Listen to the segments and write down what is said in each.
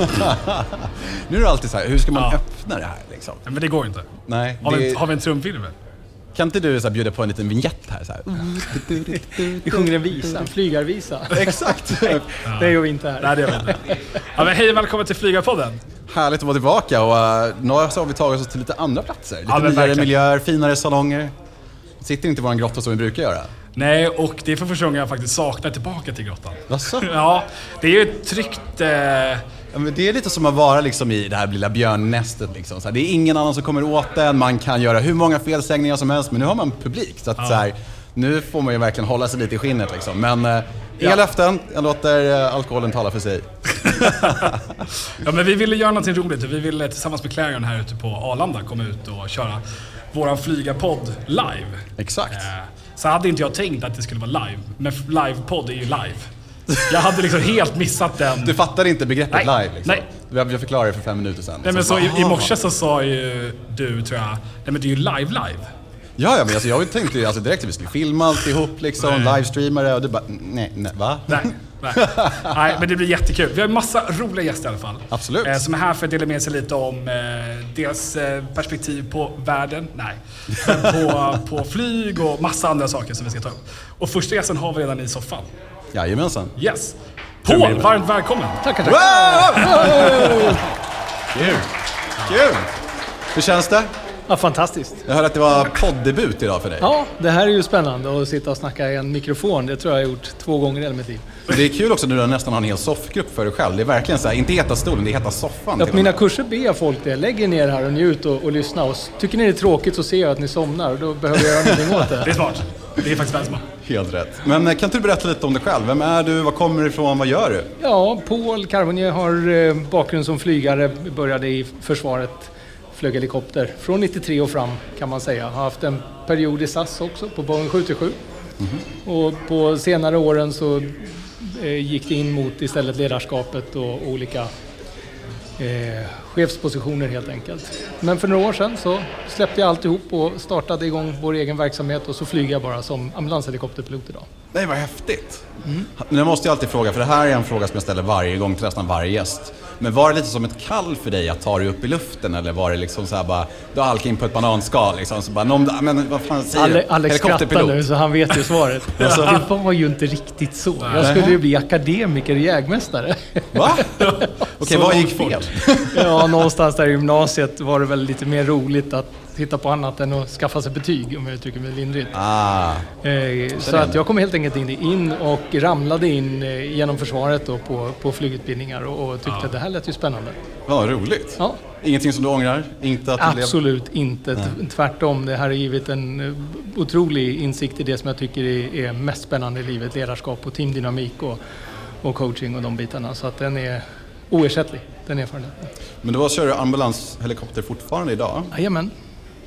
nu är det alltid så här, hur ska man Ja. öppna det här liksom? Men det går ju inte. Nej, Har vi, det, en- har vi en trumfilm? kan inte du så här, bjuda på en liten vignett här? Så här? Vi sjunger en visa, en flygarvisa. Exakt! Det gör vi inte här. Nej, det gör vi inte. Ja, men hej och välkommen till Flygarpodden. Härligt att vara tillbaka och uh, nu har vi tagit oss till lite andra platser. Lite Ja, men nyare verkligen. miljöer, finare salonger. Sitter inte i våran grotta som vi brukar göra. Nej, och det är för första gången jag faktiskt saknar tillbaka till grottan. Jaså? Ja, det är ju ett tryggt... Eh, Ja, men det är lite som att vara liksom i det här lilla björnnästet. Liksom. Så här, det är ingen annan som kommer åt en, man kan göra hur många felsägningar som helst, men nu har man publik. Så att, så här, nu får man ju verkligen hålla sig lite i skinnet. Liksom. Men eh, inga Ja. löften, jag låter eh, alkoholen tala för sig. ja, men vi ville göra någonting roligt. Vi ville tillsammans med Clarion här ute på Arlanda komma ut och köra våran flygarpodd live. Exakt. Eh, så hade inte jag tänkt att det skulle vara live. Men livepodd är ju live. Jag hade liksom helt missat den. Du fattar inte begreppet Nej. live? Liksom. Nej. Jag, förklarade det för fem minuter sedan. Nej, men så i, i morse så sa ju du, tror jag, nej men det är ju live live. Ja, ja, men alltså, jag tänkte ju alltså, direkt att vi skulle filma alltihop, liksom, livestreama det och du bara, nej, nej, va? Nej, nej. nej, men det blir jättekul. Vi har massa roliga gäster i alla fall. Absolut. Eh, som är här för att dela med sig lite om eh, deras eh, perspektiv på världen. Nej. Men på, på flyg och massa andra saker som vi ska ta upp. Och första gästen har vi redan i soffan. Jajamensan. Yes. Paul, varmt välkommen. Tackar, tackar. Wow! Kul! Kul! Hur känns det? Ja, fantastiskt. Jag hörde att det var poddebut idag för dig. Ja, det här är ju spännande att sitta och snacka i en mikrofon. Det tror jag jag har gjort två gånger i hela mitt liv. Och Det är kul också när du nästan har en hel soffgrupp för dig själv. Det är verkligen så här, inte heta stolen, det är heta soffan. Ja, på mina kurser ber jag folk det. Lägg er ner här och njut och, och lyssna. Och tycker ni det är tråkigt så ser jag att ni somnar och då behöver jag göra någonting åt Det är det. smart. Det är faktiskt väldigt smart. Helt rätt. Men eh, kan inte du berätta lite om dig själv? Vem är du? Var kommer du ifrån? Vad gör du? Ja, Paul Carbonier har eh, bakgrund som flygare. Började i försvaret, flög helikopter. Från 93 och fram kan man säga. Har haft en period i SAS också på Boeing 737. Och på senare åren så eh, gick det in mot istället ledarskapet och olika eh, chefspositioner helt enkelt. Men för några år sedan så släppte jag alltihop och startade igång vår egen verksamhet och så flyger jag bara som ambulanshelikopterpilot idag. Nej, vad häftigt. Men jag måste ju alltid fråga, för det här är en fråga som jag ställer varje gång till nästan varje gäst. Men var det lite som ett kall för dig att ta dig upp i luften eller var det liksom så här bara, du halkade in på ett bananskal liksom, så bara, någon, men vad fan säger Ale, du? Alex skrattar nu så han vet ju svaret. Alltså. Det var ju inte riktigt så. Jag skulle ju bli akademiker och jägmästare. Va? Okej, Så vad gick fel? Ja, någonstans där i gymnasiet var det väl lite mer roligt att titta på annat än att skaffa sig betyg om jag uttrycker mig lindrigt. Ah, Eh, så att jag kom helt enkelt in, in och ramlade in eh, genom försvaret då på, på flygutbildningar och, och tyckte att det här lät ju spännande. vad roligt. Ja, Ingenting som du ångrar? Inte att du absolut inte. T- Tvärtom, det här har givit en eh, otrolig insikt i det som jag tycker är, mest spännande i livet. Ledarskap och teamdynamik och, och coaching och de bitarna. Så att den är oersättlig, den erfarenheten. Men då kör du ambulanshelikopter fortfarande idag Jajamän.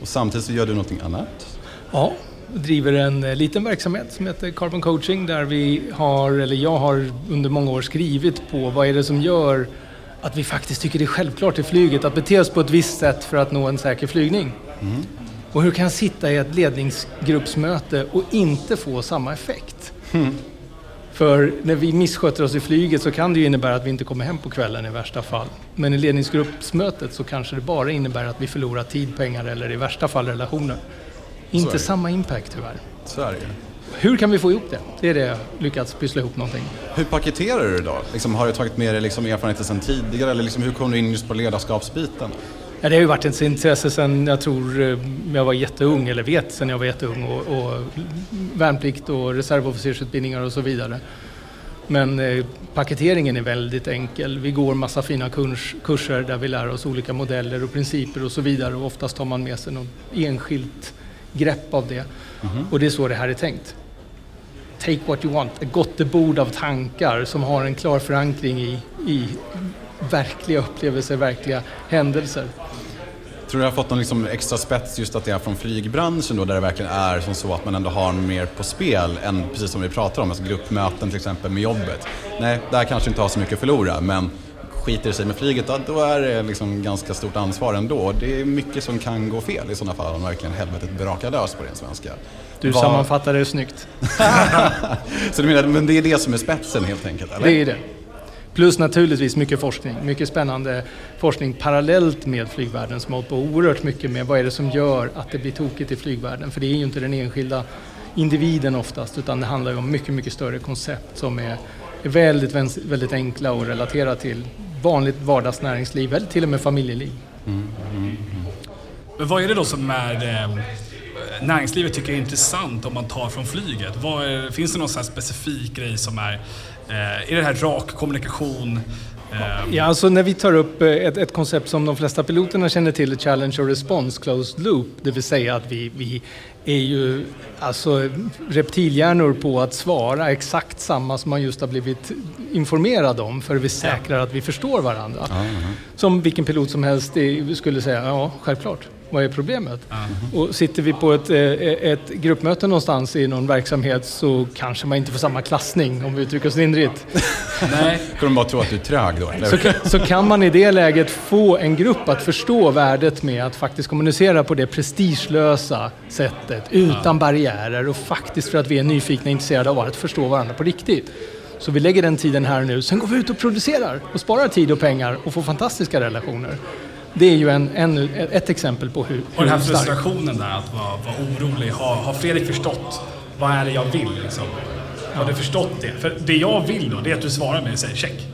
Och samtidigt så gör du någonting annat. Ja, driver en eh, liten verksamhet som heter Carbon Coaching där vi har, eller jag har under många år skrivit på vad är det som gör att vi faktiskt tycker det är självklart i flyget att bete oss på ett visst sätt för att nå en säker flygning. Och hur kan jag sitta i ett ledningsgruppsmöte och inte få samma effekt? För när vi missköter oss i flyget så kan det ju innebära att vi inte kommer hem på kvällen i värsta fall. Men i ledningsgruppsmötet så kanske det bara innebär att vi förlorar tid, pengar eller i värsta fall relationer. Inte det. samma impact tyvärr. Ju. Hur kan vi få ihop det? Det är det jag lyckats pyssla ihop någonting. Hur paketerar du idag? Liksom, har du tagit med dig liksom erfarenheter sedan tidigare eller liksom, hur kom du in just på ledarskapsbiten? Ja, det har ju varit ett intresse sedan jag tror eh, jag var jätteung, eller vet sedan jag var jätteung och, och värnplikt och reservofficersutbildningar och så vidare. Men eh, paketeringen är väldigt enkel. Vi går massa fina kurs, kurser där vi lär oss olika modeller och principer och så vidare och oftast tar man med sig något enskilt grepp av det. Och det är så det här är tänkt. Take what you want, ett gottebord av tankar som har en klar förankring i, i verkliga upplevelser, verkliga händelser. Tror du har fått någon liksom extra spets just att det är från flygbranschen då, där det verkligen är som så att man ändå har mer på spel än precis som vi pratar om, alltså gruppmöten till exempel med jobbet. Nej, där kanske inte har så mycket att förlora, men skiter det sig med flyget, då, då är det liksom ganska stort ansvar ändå. Det är mycket som kan gå fel i sådana fall om verkligen helvetet brakar lös på ren svenska. Du Vad- sammanfattar det snyggt. Så du menar, men det är det som är spetsen helt enkelt, eller? Det är det. Plus naturligtvis mycket forskning, mycket spännande forskning parallellt med flygvärlden som har hållit på oerhört mycket med vad är det som gör att det blir tokigt i flygvärlden. För det är ju inte den enskilda individen oftast utan det handlar ju om mycket, mycket större koncept som är, är väldigt, väldigt enkla och relatera till vanligt vardagsnäringsliv eller till och med familjeliv. Mm, mm, mm. Men vad är det då som är eh, näringslivet tycker är intressant om man tar från flyget? Är, finns det någon specifik grej som är Eh, är det här rak kommunikation? Eh, ja, alltså när vi tar upp eh, ett, ett, koncept som de flesta piloterna känner till, Challenge och Response Closed Loop, det vill säga att vi, vi är ju alltså reptilhjärnor på att svara exakt samma som man just har blivit informerad om för vi säkrar att vi förstår varandra. Mm. Som vilken pilot som helst skulle säga, ja självklart vad är problemet? Mm. Och sitter vi på ett, eh, ett gruppmöte någonstans i någon verksamhet så kanske man inte får samma klassning om vi uttrycker oss lindrigt. Nej. Ska de bara tro att du är trög då? Så, så kan man i det läget få en grupp att förstå värdet med att faktiskt kommunicera på det prestigelösa sättet, utan ja. barriärer och faktiskt för att vi är nyfikna och intresserade av att förstå varandra på riktigt. Så vi lägger den tiden här nu, sen går vi ut och producerar och sparar tid och pengar och får fantastiska relationer det är ju en, en, ett exempel på hur Och den här frustrationen där, att vara, vara orolig. Har, har Fredrik förstått vad är det jag vill? Liksom? Har du förstått det? För det jag vill då, det är att du svarar mig och säger check.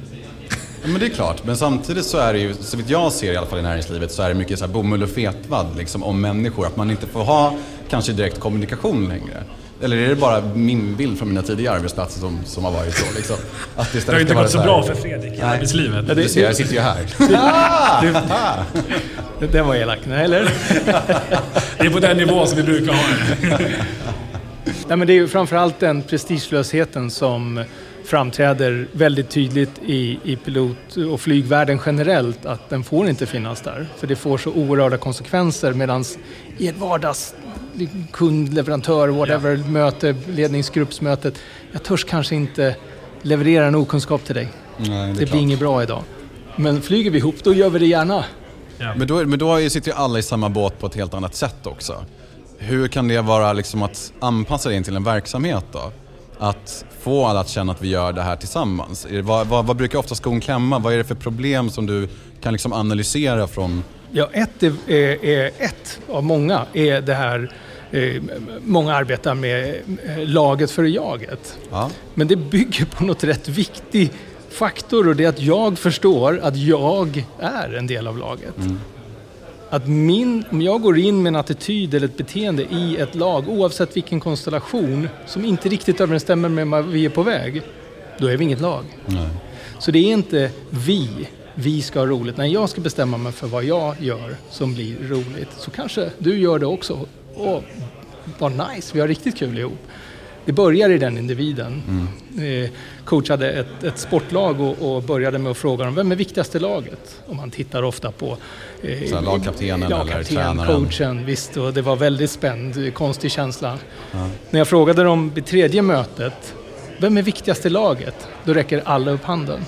Ja, men det är klart, men samtidigt så är det ju, så vitt jag ser i alla fall i näringslivet, så är det mycket så här bomull och fetvadd liksom, om människor. Att man inte får ha kanske direkt kommunikation längre. Eller är det bara min bild från mina tidigare arbetsplatser som, som har varit så? Liksom? Att det, det har inte gått så, så bra för Fredrik i arbetslivet. Ja, det, du ser, jag sitter ju här. det, den var elak, nej eller? det är på den nivån som vi brukar ha det. nej, men det är ju framförallt den prestigelösheten som framträder väldigt tydligt i, i pilot och flygvärlden generellt att den får inte finnas där. För det får så oerhörda konsekvenser medan i ett vardags kund, leverantör, whatever, ja. möte, ledningsgruppsmötet. Jag törs kanske inte leverera en okunskap till dig. Nej, det, det blir inget bra idag. Men flyger vi ihop, då gör vi det gärna. Ja. Men, då, men då sitter ju alla i samma båt på ett helt annat sätt också. Hur kan det vara liksom att anpassa det in till en verksamhet då? Att få alla att känna att vi gör det här tillsammans. Vad, vad, vad brukar ofta skon klämma? Vad är det för problem som du kan liksom analysera från... Ja, ett, är, är, ett av många är det här många arbetar med eh, laget för jaget. Ja. Men det bygger på något rätt viktig faktor och det är att jag förstår att jag är en del av laget. Mm. Att min, om jag går in med en attityd eller ett beteende i ett lag, oavsett vilken konstellation, som inte riktigt överensstämmer med vad vi är på väg, då är vi inget lag. Nej. Så det är inte vi, vi ska ha roligt. När jag ska bestämma mig för vad jag gör som blir roligt, så kanske du gör det också åh, vad nice, vi har riktigt kul ihop. Det börjar i den individen. Mm. Eh, coachade ett, ett sportlag och, och, började med att fråga dem, vem är viktigaste laget? Och man tittar ofta på eh, lagkaptenen eller tränaren? coachen, visst. Och det var väldigt spänd, konstig känsla. Ja. När jag frågade dem vid tredje mötet, vem är viktigaste laget? Då räcker alla upp handen.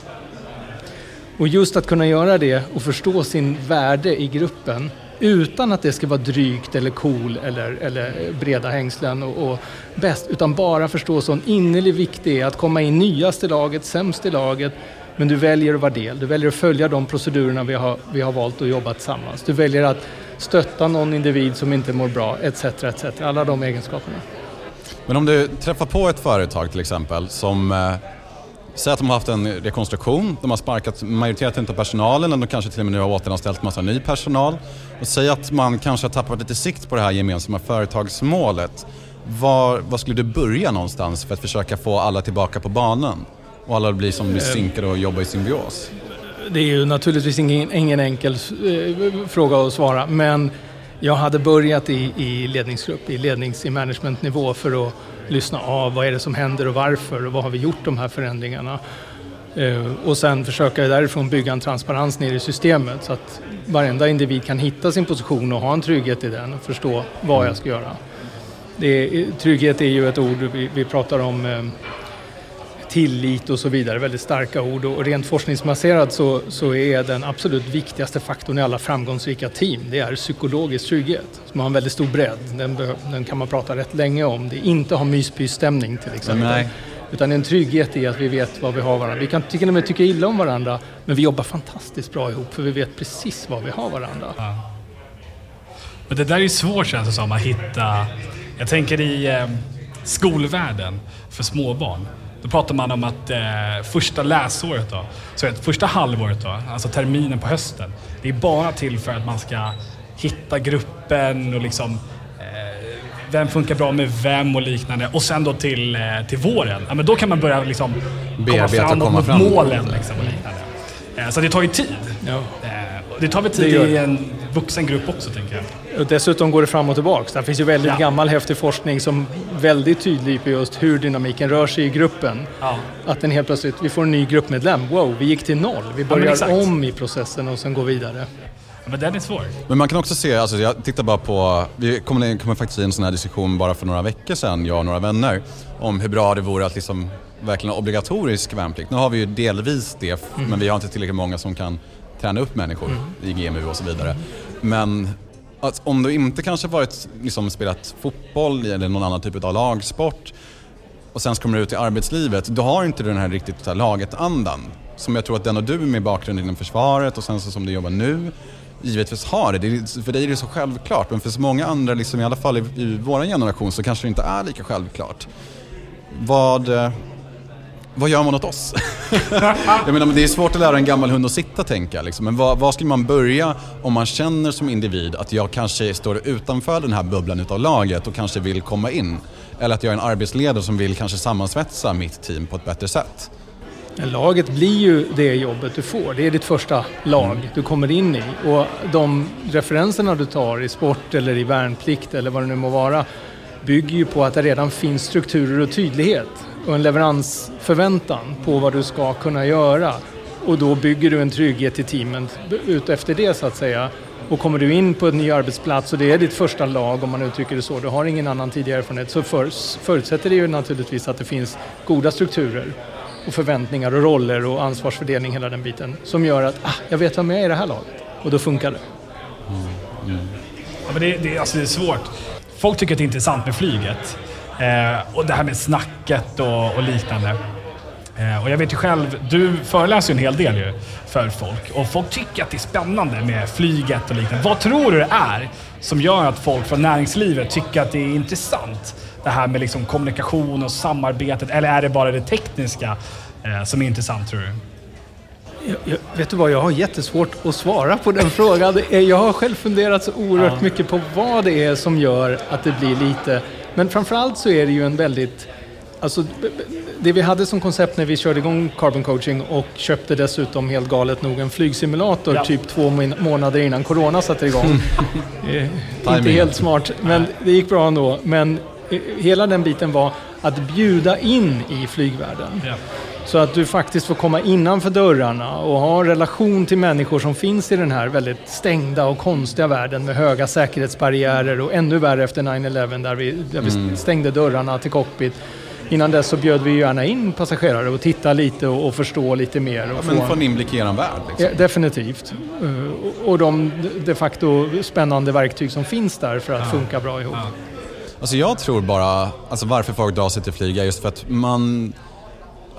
Och just att kunna göra det och förstå sin värde i gruppen utan att det ska vara drygt eller cool eller, eller eh, breda hängslen och, och bäst, utan bara förstå sån innerlig vikt det är att komma in nyast i laget, sämst i laget, men du väljer att vara del. Du väljer att följa de procedurerna vi har, vi har valt att jobba tillsammans. Du väljer att stötta någon individ som inte mår bra, etc. etc. Alla de egenskaperna. Men om du träffar på ett företag till exempel som eh, Säg att de har haft en rekonstruktion, de har sparkat majoriteten av personalen, de kanske till och med nu har återanställt massa ny personal. Och säg att man kanske har tappat lite sikt på det här gemensamma företagsmålet. Var, var skulle du börja någonstans för att försöka få alla tillbaka på banan? Och alla blir som blir synkade och jobbar i symbios? Det är ju naturligtvis ingen, ingen enkel eh, fråga att svara, men jag hade börjat i, i ledningsgrupp, i lednings i managementnivå för att lyssna av vad är det som händer och varför och vad har vi gjort de här förändringarna. Eh, och sen försöka därifrån bygga en transparens ner i systemet så att varenda individ kan hitta sin position och ha en trygghet i den och förstå vad jag ska göra. Det är, trygghet är ju ett ord vi, vi pratar om eh, tillit och så vidare, väldigt starka ord och rent forskningsbaserat så, så är den absolut viktigaste faktorn i alla framgångsrika team, det är psykologisk trygghet som har en väldigt stor bredd. Den, den kan man prata rätt länge om. Det är inte ha myspysstämning till exempel. Nej. Utan en trygghet i att vi vet vad vi har varandra. Vi kan till och med tycka illa om varandra, men vi jobbar fantastiskt bra ihop för vi vet precis vad vi har varandra. Ja. Men det där är ju svårt känns det som att hitta. Jag tänker i eh, skolvärlden för småbarn. Då pratar man om att eh, första läsåret då, så att första halvåret då, alltså terminen på hösten, det är bara till för att man ska hitta gruppen och liksom eh, vem funkar bra med vem och liknande. Och sen då till, eh, till våren, ja, men då kan man börja liksom komma fram mot målen liksom och liknande. Eh, så det tar ju tid. Ja. Eh, det tar väl tid i en vuxen grupp också tänker jag. Och dessutom går det fram och tillbaks. Det finns ju väldigt Ja. gammal häftig forskning som väldigt tydlig på just hur dynamiken rör sig i gruppen. Ja. Att den helt plötsligt, vi får en ny gruppmedlem. Wow, vi gick till noll. Vi börjar exakt. om i processen och sen går vidare. Men den är svår. Men man kan också se, alltså jag tittar bara på, vi kom, in- kom faktiskt i en sån här diskussion bara för några veckor sedan, jag och några vänner, om hur bra det vore att liksom verkligen ha obligatorisk värnplikt. Nu har vi ju delvis det, f- men vi har inte tillräckligt många som kan träna upp människor i GMU och så vidare. Men att om du inte kanske varit, liksom, spelat fotboll eller någon annan typ av lagsport och sen så kommer du ut i arbetslivet, då har inte du den här riktigt så här, laget-andan. Som jag tror att den och du med bakgrund inom försvaret och sen så som du jobbar nu, givetvis har det. det är, för dig är det så självklart, men för så många andra, liksom, i alla fall i, i vår generation, så kanske det inte är lika självklart. Vad, eh, vad gör man åt oss? jag menar, men det är svårt att lära en gammal hund att sitta, tänker jag. Liksom. Men vad, vad ska man börja om man känner som individ att jag kanske står utanför den här bubblan utav laget och kanske vill komma in? Eller att jag är en arbetsledare som vill kanske sammansvetsa mitt team på ett bättre sätt? Laget blir ju det jobbet du får. Det är ditt första lag du kommer in i. Och de referenserna du tar i sport eller i värnplikt eller vad det nu må vara bygger ju på att det redan finns strukturer och tydlighet och en leveransförväntan på vad du ska kunna göra. Och då bygger du en trygghet i teamet ut efter det så att säga. Och kommer du in på en ny arbetsplats och det är ditt första lag om man uttrycker det så, du har ingen annan tidigare erfarenhet, så för, förutsätter det ju naturligtvis att det finns goda strukturer och förväntningar och roller och ansvarsfördelning, hela den biten, som gör att ah, jag vet vem jag är i det här laget. Och då funkar det. Ja, men det, det, alltså det är svårt. Folk tycker att det är intressant med flyget. Eh, och det här med snacket och, och liknande. Eh, och jag vet ju själv, du föreläser ju en hel del ju för folk. Och folk tycker att det är spännande med flyget och liknande. Vad tror du det är som gör att folk från näringslivet tycker att det är intressant? Det här med liksom kommunikation och samarbetet. Eller är det bara det tekniska eh, som är intressant tror du? Jag, jag, vet du vad, jag har jättesvårt att svara på den frågan. Jag har själv funderat så oerhört Ja. mycket på vad det är som gör att det blir lite... Men framförallt så är det ju en väldigt... Alltså, det vi hade som koncept när vi körde igång Carbon Coaching och köpte dessutom helt galet nog en flygsimulator Ja. typ två månader innan Corona satte igång. eh, inte helt smart, men det gick bra ändå. Men eh, hela den biten var att bjuda in i flygvärlden. Ja. Så att du faktiskt får komma innanför dörrarna och ha en relation till människor som finns i den här väldigt stängda och konstiga världen med höga säkerhetsbarriärer och ännu värre efter 9-11 där vi, där vi stängde dörrarna till cockpit. Innan dess så bjöd vi gärna in passagerare och titta lite och, och förstå lite mer. Och Ja, få men få en inblick i er värld. Liksom. Ja, definitivt. Eh, och- de de facto spännande verktyg som finns där för att funka bra ihop. Ja. Alltså jag tror bara, alltså varför folk drar sig till flyg är just för att man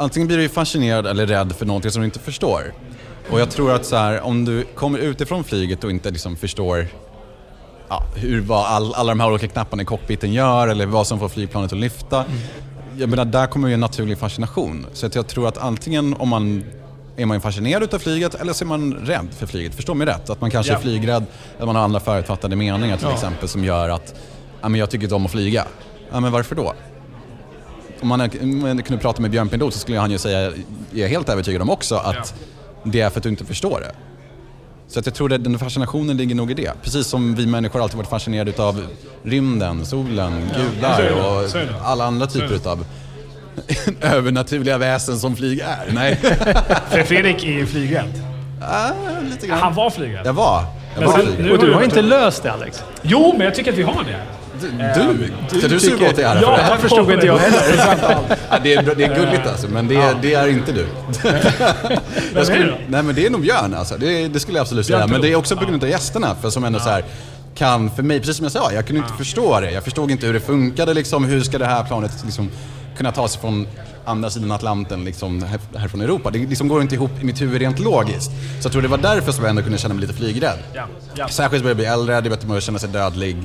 antingen blir du fascinerad eller rädd för någonting som du inte förstår. Och jag tror att så här, om du kommer utifrån flyget och inte liksom förstår ja, hur, vad all, alla de här olika knapparna i cockpiten gör eller vad som får flygplanet att lyfta. Jag menar, där kommer ju en naturlig fascination. Så att jag tror att antingen om man är man fascinerad utav flyget eller så är man rädd för flyget. Förstå mig rätt, att man kanske Ja. är flygrädd, att man har andra förutfattade meningar till Ja. exempel som gör att ja, men jag tycker inte om att flyga. Ja, men varför då? Om man, kunde prata med Björn Pinot så skulle han ju säga, jag är helt övertygad om också, att det är för att du inte förstår det. Så att jag tror att den fascinationen ligger nog i det. Precis som vi människor alltid varit fascinerade utav rymden, solen, gudar och alla andra typer utav övernaturliga väsen som flyg är. Nej, För Fredrik är ju flygrädd. ah, lite grann. Han var flygrädd. Jag var. Jag Men var sen- flygrädd. nu- Och du har inte löst det Alex? Jo, men jag tycker att vi har det. Du, ska du suga tycker- åt dig ära Ja, för det här? förstod inte jag heller. Ja, det, är, det är gulligt alltså, men det är, det är inte du. Vem Jag är skulle, det då? nej men det är nog Björn alltså. Det, det skulle jag absolut säga. Men det är också på grund av gästerna. För som ändå så här, kan för mig, precis som jag sa, jag kunde inte förstå det. Jag förstod inte hur det funkade liksom. Hur ska det här planet liksom kunna ta sig från andra sidan Atlanten liksom här, här från Europa. Det liksom går inte ihop i mitt huvud rent logiskt. Så jag tror det var därför som jag ändå kunde känna mig lite flygrädd. Ja, ja. Särskilt börjar jag bli äldre, det är bättre att känna sig dödlig,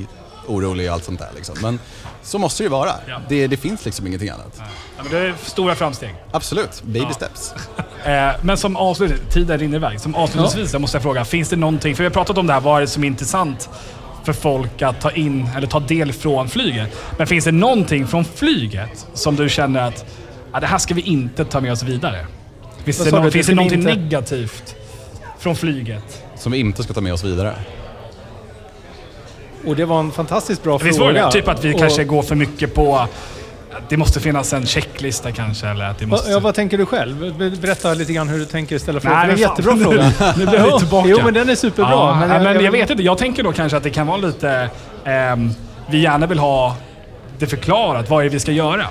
orolig och allt sånt där. Liksom. Men så måste det ju vara. Ja. Det, det finns liksom ingenting annat. Ja, men det är stora framsteg. Absolut, baby Ja. steps. Eh, men som avslutning, tiden rinner iväg. Som avslutningsvis jag måste jag fråga, finns det någonting, för vi har pratat om det här, vad är det som är intressant för folk att ta in eller ta del från flyget. Men finns det någonting från flyget som du känner att ja, det här ska vi inte ta med oss vidare? Finns det, någon, du? finns Det det någonting inte- negativt från flyget? Som vi inte ska ta med oss vidare. Och det var en fantastiskt bra Visst fråga. var det Typ att vi Och- kanske går för mycket på det måste finnas en checklista kanske, eller att det måste... Ja, vad tänker du själv? Be- Berätta lite grann hur du tänker ställa frågor. Nej, det är en fan. jättebra fråga. nu blir vi tillbaka. Jo, men den är superbra. Ja, men men, jag, men jag vet inte. Jag tänker då kanske att det kan vara lite... ehm, vi gärna vill ha det förklarat. Vad är det vi ska göra?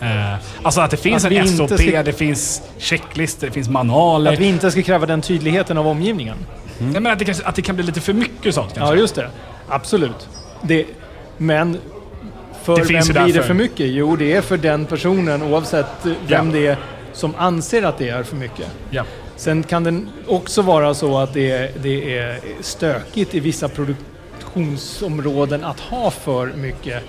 Eh, alltså att det finns Att en SOP, ska- det finns checklistor, det finns manualer. Att vi inte ska kräva den tydligheten av omgivningen. Jag menar att det, kanske, att det kan bli lite för mycket sånt kanske. Ja, just det. Absolut. Det, men för Det vem blir det för mycket? Jo, det är för den personen oavsett eh, vem Ja. det är som anser att det är för mycket. Ja. Sen kan det också vara så att det är, det är stökigt i vissa produktionsområden att ha för mycket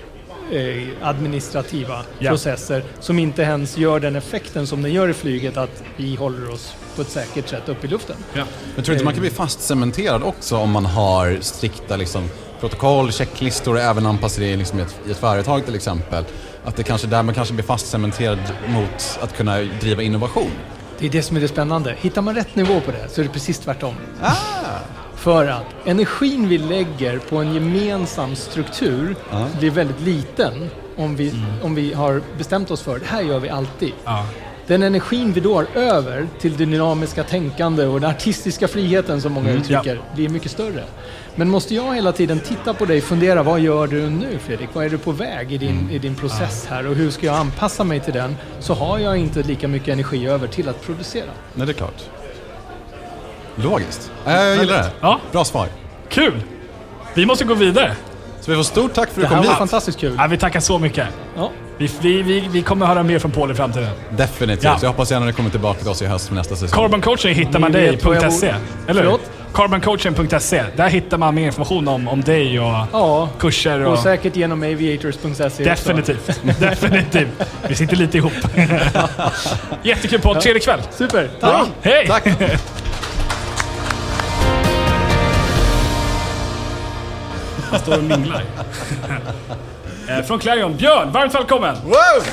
eh, administrativa Ja. processer som inte ens gör den effekten som den gör i flyget att vi håller oss på ett säkert sätt upp i luften. Ja. Men tror du inte man kan bli fastcementerad också om man har strikta liksom, protokoll, checklistor och även anpassar det liksom, i, ett, i ett företag till exempel? Att det kanske där man kanske blir fastcementerad mot att kunna driva innovation. Det är det som är det spännande. Hittar man rätt nivå på det så är det precis tvärtom. Ah. För att energin vi lägger på en gemensam struktur Ja. blir väldigt liten om vi, om vi har bestämt oss för det här gör vi alltid. Ja. Den energin vi då har över till det dynamiska tänkande och den artistiska friheten som många uttrycker blir mycket större. Men måste jag hela tiden titta på dig och fundera, vad gör du nu Fredrik? Vad är du på väg i din, i din process här och hur ska jag anpassa mig till den? Så har jag inte lika mycket energi över till att producera. Nej, det är klart. Logiskt. Äh, jag gillar det. Ja. Bra svar. Kul! Vi måste gå vidare. Så vi får stort tack för Det att du här kom var hit. fantastiskt kul. Ja, vi tackar så mycket. Ja. Vi, vi, vi, vi kommer höra mer från Paul i framtiden. Definitivt. Ja. Så jag hoppas gärna ni kommer tillbaka till oss i höst för nästa säsong. Carbon coaching hittar man Ni dig vet var jag på bor. .se. Eller hur? Carboncoaching.se. Där hittar man mer information om, om dig och Ja, kurser. Och... och säkert genom aviators.se. Definitivt. Definitivt. Vi sitter lite ihop. Jättekul podd. Trevlig kväll. Super, tack! Ja, hej! Tack! Han står och minglar. Eh, Från Clarion, Björn, varmt välkommen! Wow!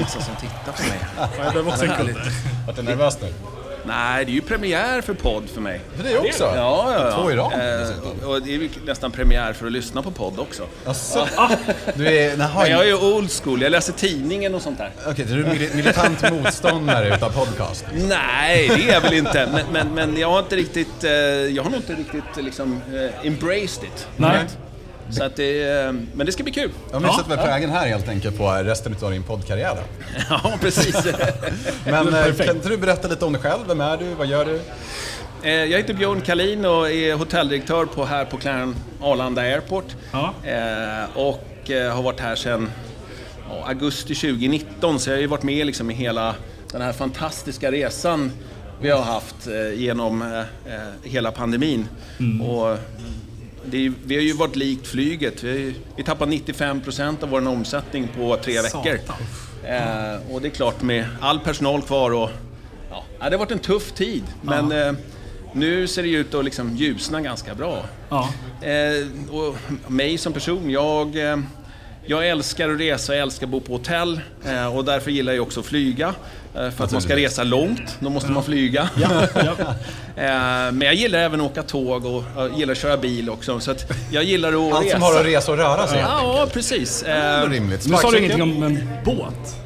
Massa som tittar på mig. Jag behöver också en kudde. Vart du nervös nu? Nej, det är ju premiär för podd för mig. För dig också? Ja, ja, ja. Två i rad, Eh, och det är ju nästan premiär för att lyssna på podd också. Asså? Du är... Naha, Men jag är ju old school, jag läser tidningen och sånt där. Okej, du är mili- militant motståndare utav podcast. Nej, det är jag väl inte. Men, men, men jag har inte riktigt, eh, jag har nog inte riktigt liksom eh, embraced it. Nej. Så att det, eh, men det ska bli kul. Ja, men vi sätter väl prägen här helt enkelt på resten av din poddkarriär. Ja, precis. Men Perfekt. kan inte du berätta lite om dig själv? Vem är du? Vad gör du? Eh, Jag heter Björn Kalin och är hotelldirektör på, här på Clarion Arlanda Airport. Ja. Eh, Och har varit här sedan augusti 2019, så jag har ju varit med liksom i hela den här fantastiska resan vi har haft genom hela pandemin. Och det vi har ju varit likt flyget. Vi, vi tappar 95% av vår omsättning på tre veckor. Eh, och det är klart med all personal kvar och ja, det har varit en tuff tid. Men eh, nu ser det ut att liksom ljusna ganska bra. Ja. Eh, och mig som person, jag, eh, jag älskar att resa, jag älskar att bo på hotell eh, och därför gillar jag också att flyga. Eh, för att man ska resa långt, då måste man flyga. eh, men jag gillar även att åka tåg och jag gillar att köra bil också. Så att jag gillar att Han resa. som har att resa och röra sig. Ja, precis. Det är Eh, rimligt. Nu sa du ingenting om en båt.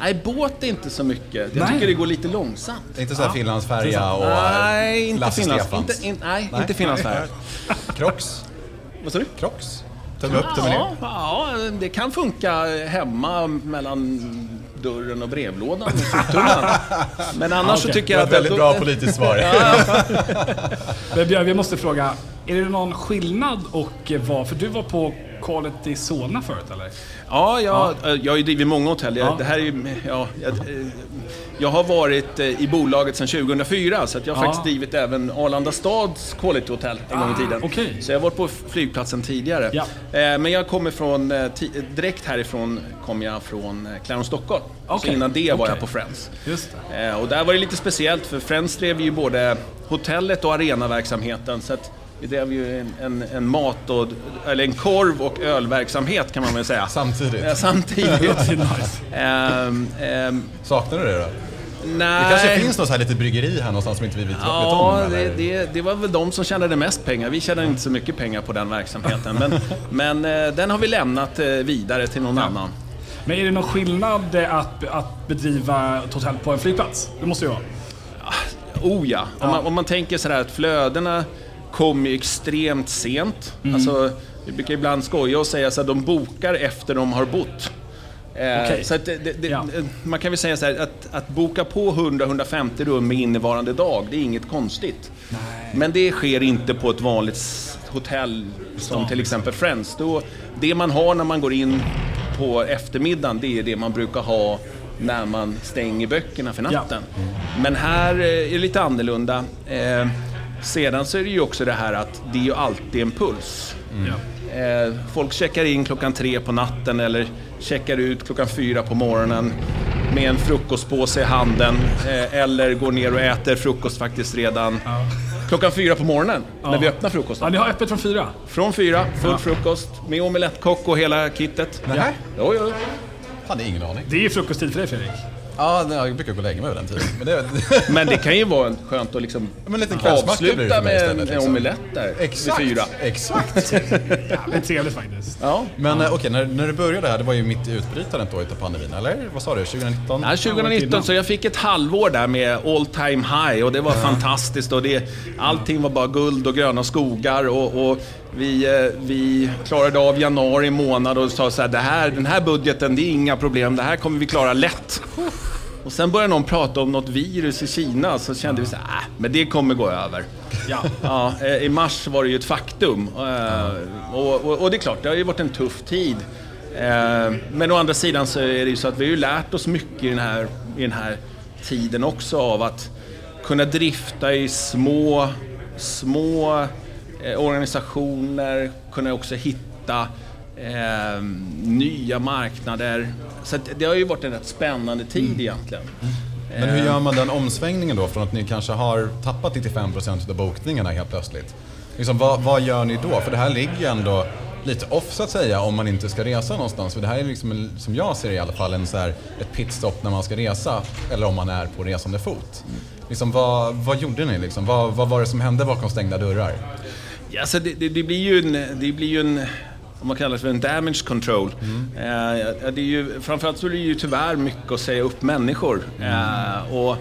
nej, båt är inte så mycket. Jag Nej. tycker det går lite långsamt. Inte såhär Finlandsfärja och Nej, inte Lasse Finlands, Stefans. inte, in, nej, inte Finlandsfärja. Crocs? Vad sa du? Crocs? Tumme upp, tumme ner. Ja, ja, det kan funka hemma mellan dörren och brevlådan i soptunnan. Men annars så tycker Det jag var att... ett väldigt bra politiskt svar. Men Björn, vi måste fråga. Är det någon skillnad och vad? För du var på Quality Solna förut eller? Ja, jag, jag har ju drivit många hotell. Jag, Ja. det här är, ju- ja, jag, eh, jag har varit eh, i bolaget sedan 2004 så att jag har Ja. faktiskt drivit även Arlanda stads Quality Hotel en gång i tiden. Ah, okej. Så jag har varit på flygplatsen tidigare. Ja. Eh, Men jag kommer från, eh, direkt härifrån kom jag från Clarence Stockholm. Så Okej, innan det var okej. jag på Friends. Och där var det lite speciellt för Friends drev ju både hotellet och arenaverksamheten. Så att vi drev ju en, en, en mat och, eller en korv och ölverksamhet kan man väl säga. Samtidigt. Samtidigt. Nice. Ehm, ehm, Saknar du det då? Nej. Det kanske finns något så här litet bryggeri här någonstans som inte vi vet, vet om? Ja, det, det, det var väl de som tjänade mest pengar. Vi tjänade inte så mycket pengar på den verksamheten. Men, men eh, den har vi lämnat eh, vidare till någon annan. Men är det någon skillnad eh, att, att bedriva ett hotell på en flygplats? Det måste ju vara. Oh ja. Om, man, om man tänker sådär att flödena kommer ju extremt sent. Mm. Alltså, vi brukar ibland skoja och säga så att de bokar efter de har bott. Eh, Okej. Så det, det, Ja. Man kan väl säga så här, att, att boka på 100-150 rum med innevarande dag, det är inget konstigt. Men det sker inte på ett vanligt hotell som till exempel Friends. Då, det man har när man går in på eftermiddagen, det är det man brukar ha när man stänger böckerna för natten. Men här eh, är det lite annorlunda. Eh, sedan så är det ju också det här att det är ju alltid en puls. Ja. Eh, folk checkar in klockan tre på natten eller checkar ut klockan fyra på morgonen med en frukostpåse i handen. Eh, eller går ner och äter frukost faktiskt redan klockan fyra på morgonen när vi öppnar frukosten. Ja, ni har öppet från fyra? Från fyra, full Ja. frukost med omelettkocka och hela kittet. Nähä? Jo, jo. Hade ingen aning. Det är ju frukosttid för dig Fredrik. Ja, nej, jag brukar gå och lägga mig vid den tiden. Men det, Men det kan ju vara skönt att liksom Men en liten kvällsmacka blir det avsluta för mig med istället, en liksom. omelett där exakt, vid fyra. exakt. Det är trevligt faktiskt. Ja. Men eh, okej, när, när du började här, det var ju mitt i utbrytandet då utav pandemin, eller? Vad sa du? 2019? Nej, 2019, så jag fick ett halvår där med all time high och det var fantastiskt. Och det, allting var bara guld och gröna skogar och, och vi, eh, vi klarade av januari månad och sa så här, det här, den här budgeten, det är inga problem, det här kommer vi klara lätt. Och sen började någon prata om något virus i Kina, så kände vi så här, äh, men det kommer gå över. Ja. Ja, eh, I mars var det ju ett faktum. Eh, Och, och, och det är klart, det har ju varit en tuff tid. Men å andra sidan så är det ju så att vi har ju lärt oss mycket i den här, i den här tiden också av att kunna drifta i små, små organisationer, kunna också hitta eh, nya marknader. Så det har ju varit en rätt spännande tid egentligen. Men hur gör man den omsvängningen då från att ni kanske har tappat 95% av bokningarna helt plötsligt? Liksom, vad, vad gör ni då? För det här ligger ju ändå lite off så att säga om man inte ska resa någonstans. För det här är liksom, en- som jag ser det i alla fall, en så här, ett pitstop när man ska resa. Eller om man är på resande fot. Liksom, vad, vad gjorde ni liksom? Vad, vad var det som hände bakom stängda dörrar? Ja, så det, det, det blir ju en, det blir ju en, om man kallar det för en damage control. Eh, det är ju, framförallt så är det ju tyvärr mycket att säga upp människor. Eh, och,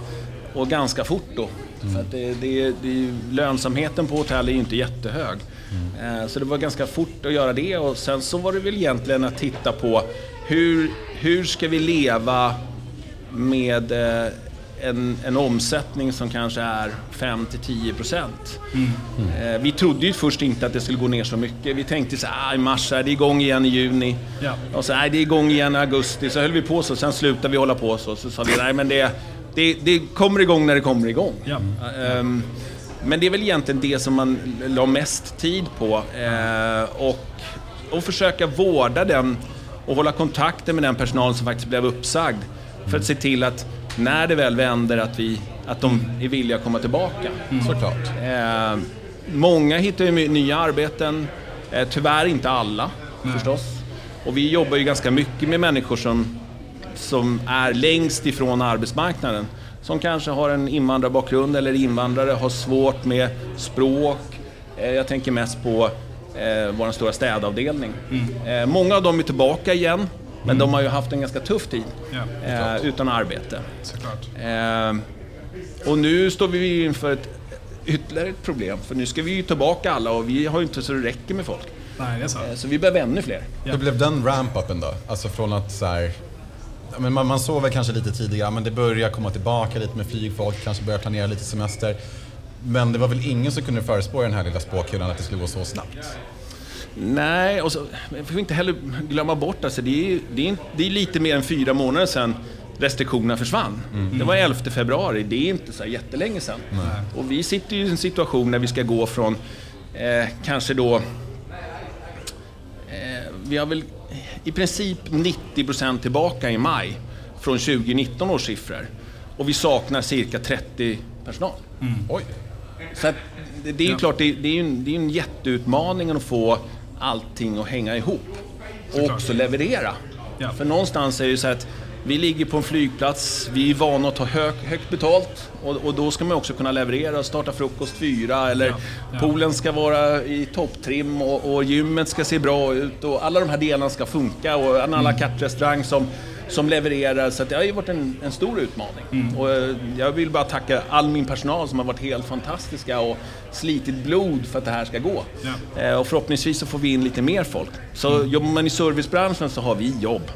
och ganska fort då. För att det, det, det är ju, lönsamheten på hotell är ju inte jättehög. Eh, så det var ganska fort att göra det och sen så var det väl egentligen att titta på hur, hur ska vi leva med eh, en, en omsättning som kanske är 5-10 procent. Eh, vi trodde ju först inte att det skulle gå ner så mycket. Vi tänkte så här, ah, i mars är det igång igen i juni. Ja. Och så, nej, det är igång igen i augusti. Så höll vi på så, sen slutade vi hålla på så. Så sa vi, nej men det, det, det kommer igång när det kommer igång. Ja. Ehm, men det är väl egentligen det som man la mest tid på. Eh, och, och försöka vårda den och hålla kontakten med den personal som faktiskt blev uppsagd. För att se till att när det väl vänder att, vi, att de är villiga att komma tillbaka. Såklart. Eh, många hittar ju nya arbeten, eh, tyvärr inte alla förstås. Och vi jobbar ju ganska mycket med människor som, som är längst ifrån arbetsmarknaden. Som kanske har en invandrarbakgrund eller invandrare, har svårt med språk. Eh, jag tänker mest på eh, vår stora städavdelning. Eh, många av dem är tillbaka igen, men de har ju haft en ganska tuff tid Ja, eh, utan arbete. såklart. Eh, och nu står vi inför ett ytterligare ett problem, för nu ska vi ju tillbaka alla och vi har ju inte så det räcker med folk. Nej, det är så. Eh, Så vi behöver ännu fler. Ja. Hur blev den ramp-upen då? Alltså från att så här, men man, man såg väl kanske lite tidigare, men det börjar komma tillbaka lite med flygfolk, kanske börjar planera lite semester. Men det var väl ingen som kunde förespå den här lilla spåkulan att det skulle gå så snabbt? Nej, och så får vi inte heller glömma bort, alltså, det, är, det, är, det är lite mer än fyra månader sedan restriktionerna försvann. Mm. Det var 11 februari, det är inte så jättelänge sedan. Nej. Och vi sitter ju i en situation när vi ska gå från eh, kanske då... Eh, vi har väl i princip 90% tillbaka i maj från 2019 års siffror. Och vi saknar cirka 30 personal. Mm. Oj! Så att, det, det är ju ja. klart, det, det, är en, det är en jätteutmaning att få allting att hänga ihop. Och också leverera. Ja. För någonstans är det ju så att vi ligger på en flygplats, vi är vana att ta hög, högt betalt och, och, då ska man också kunna leverera och starta frukost fyra eller ja, ja. poolen ska vara i topptrim och, och gymmet ska se bra ut och alla de här delarna ska funka och en à la mm. carte-restaurang som, som levererar. Så det har ju varit en, en stor utmaning. Mm. Och eh, jag vill bara tacka all min personal som har varit helt fantastiska och slitit blod för att det här ska gå. Ja. Eh, och förhoppningsvis så får vi in lite mer folk. Så mm. jobbar man i servicebranschen så har vi jobb.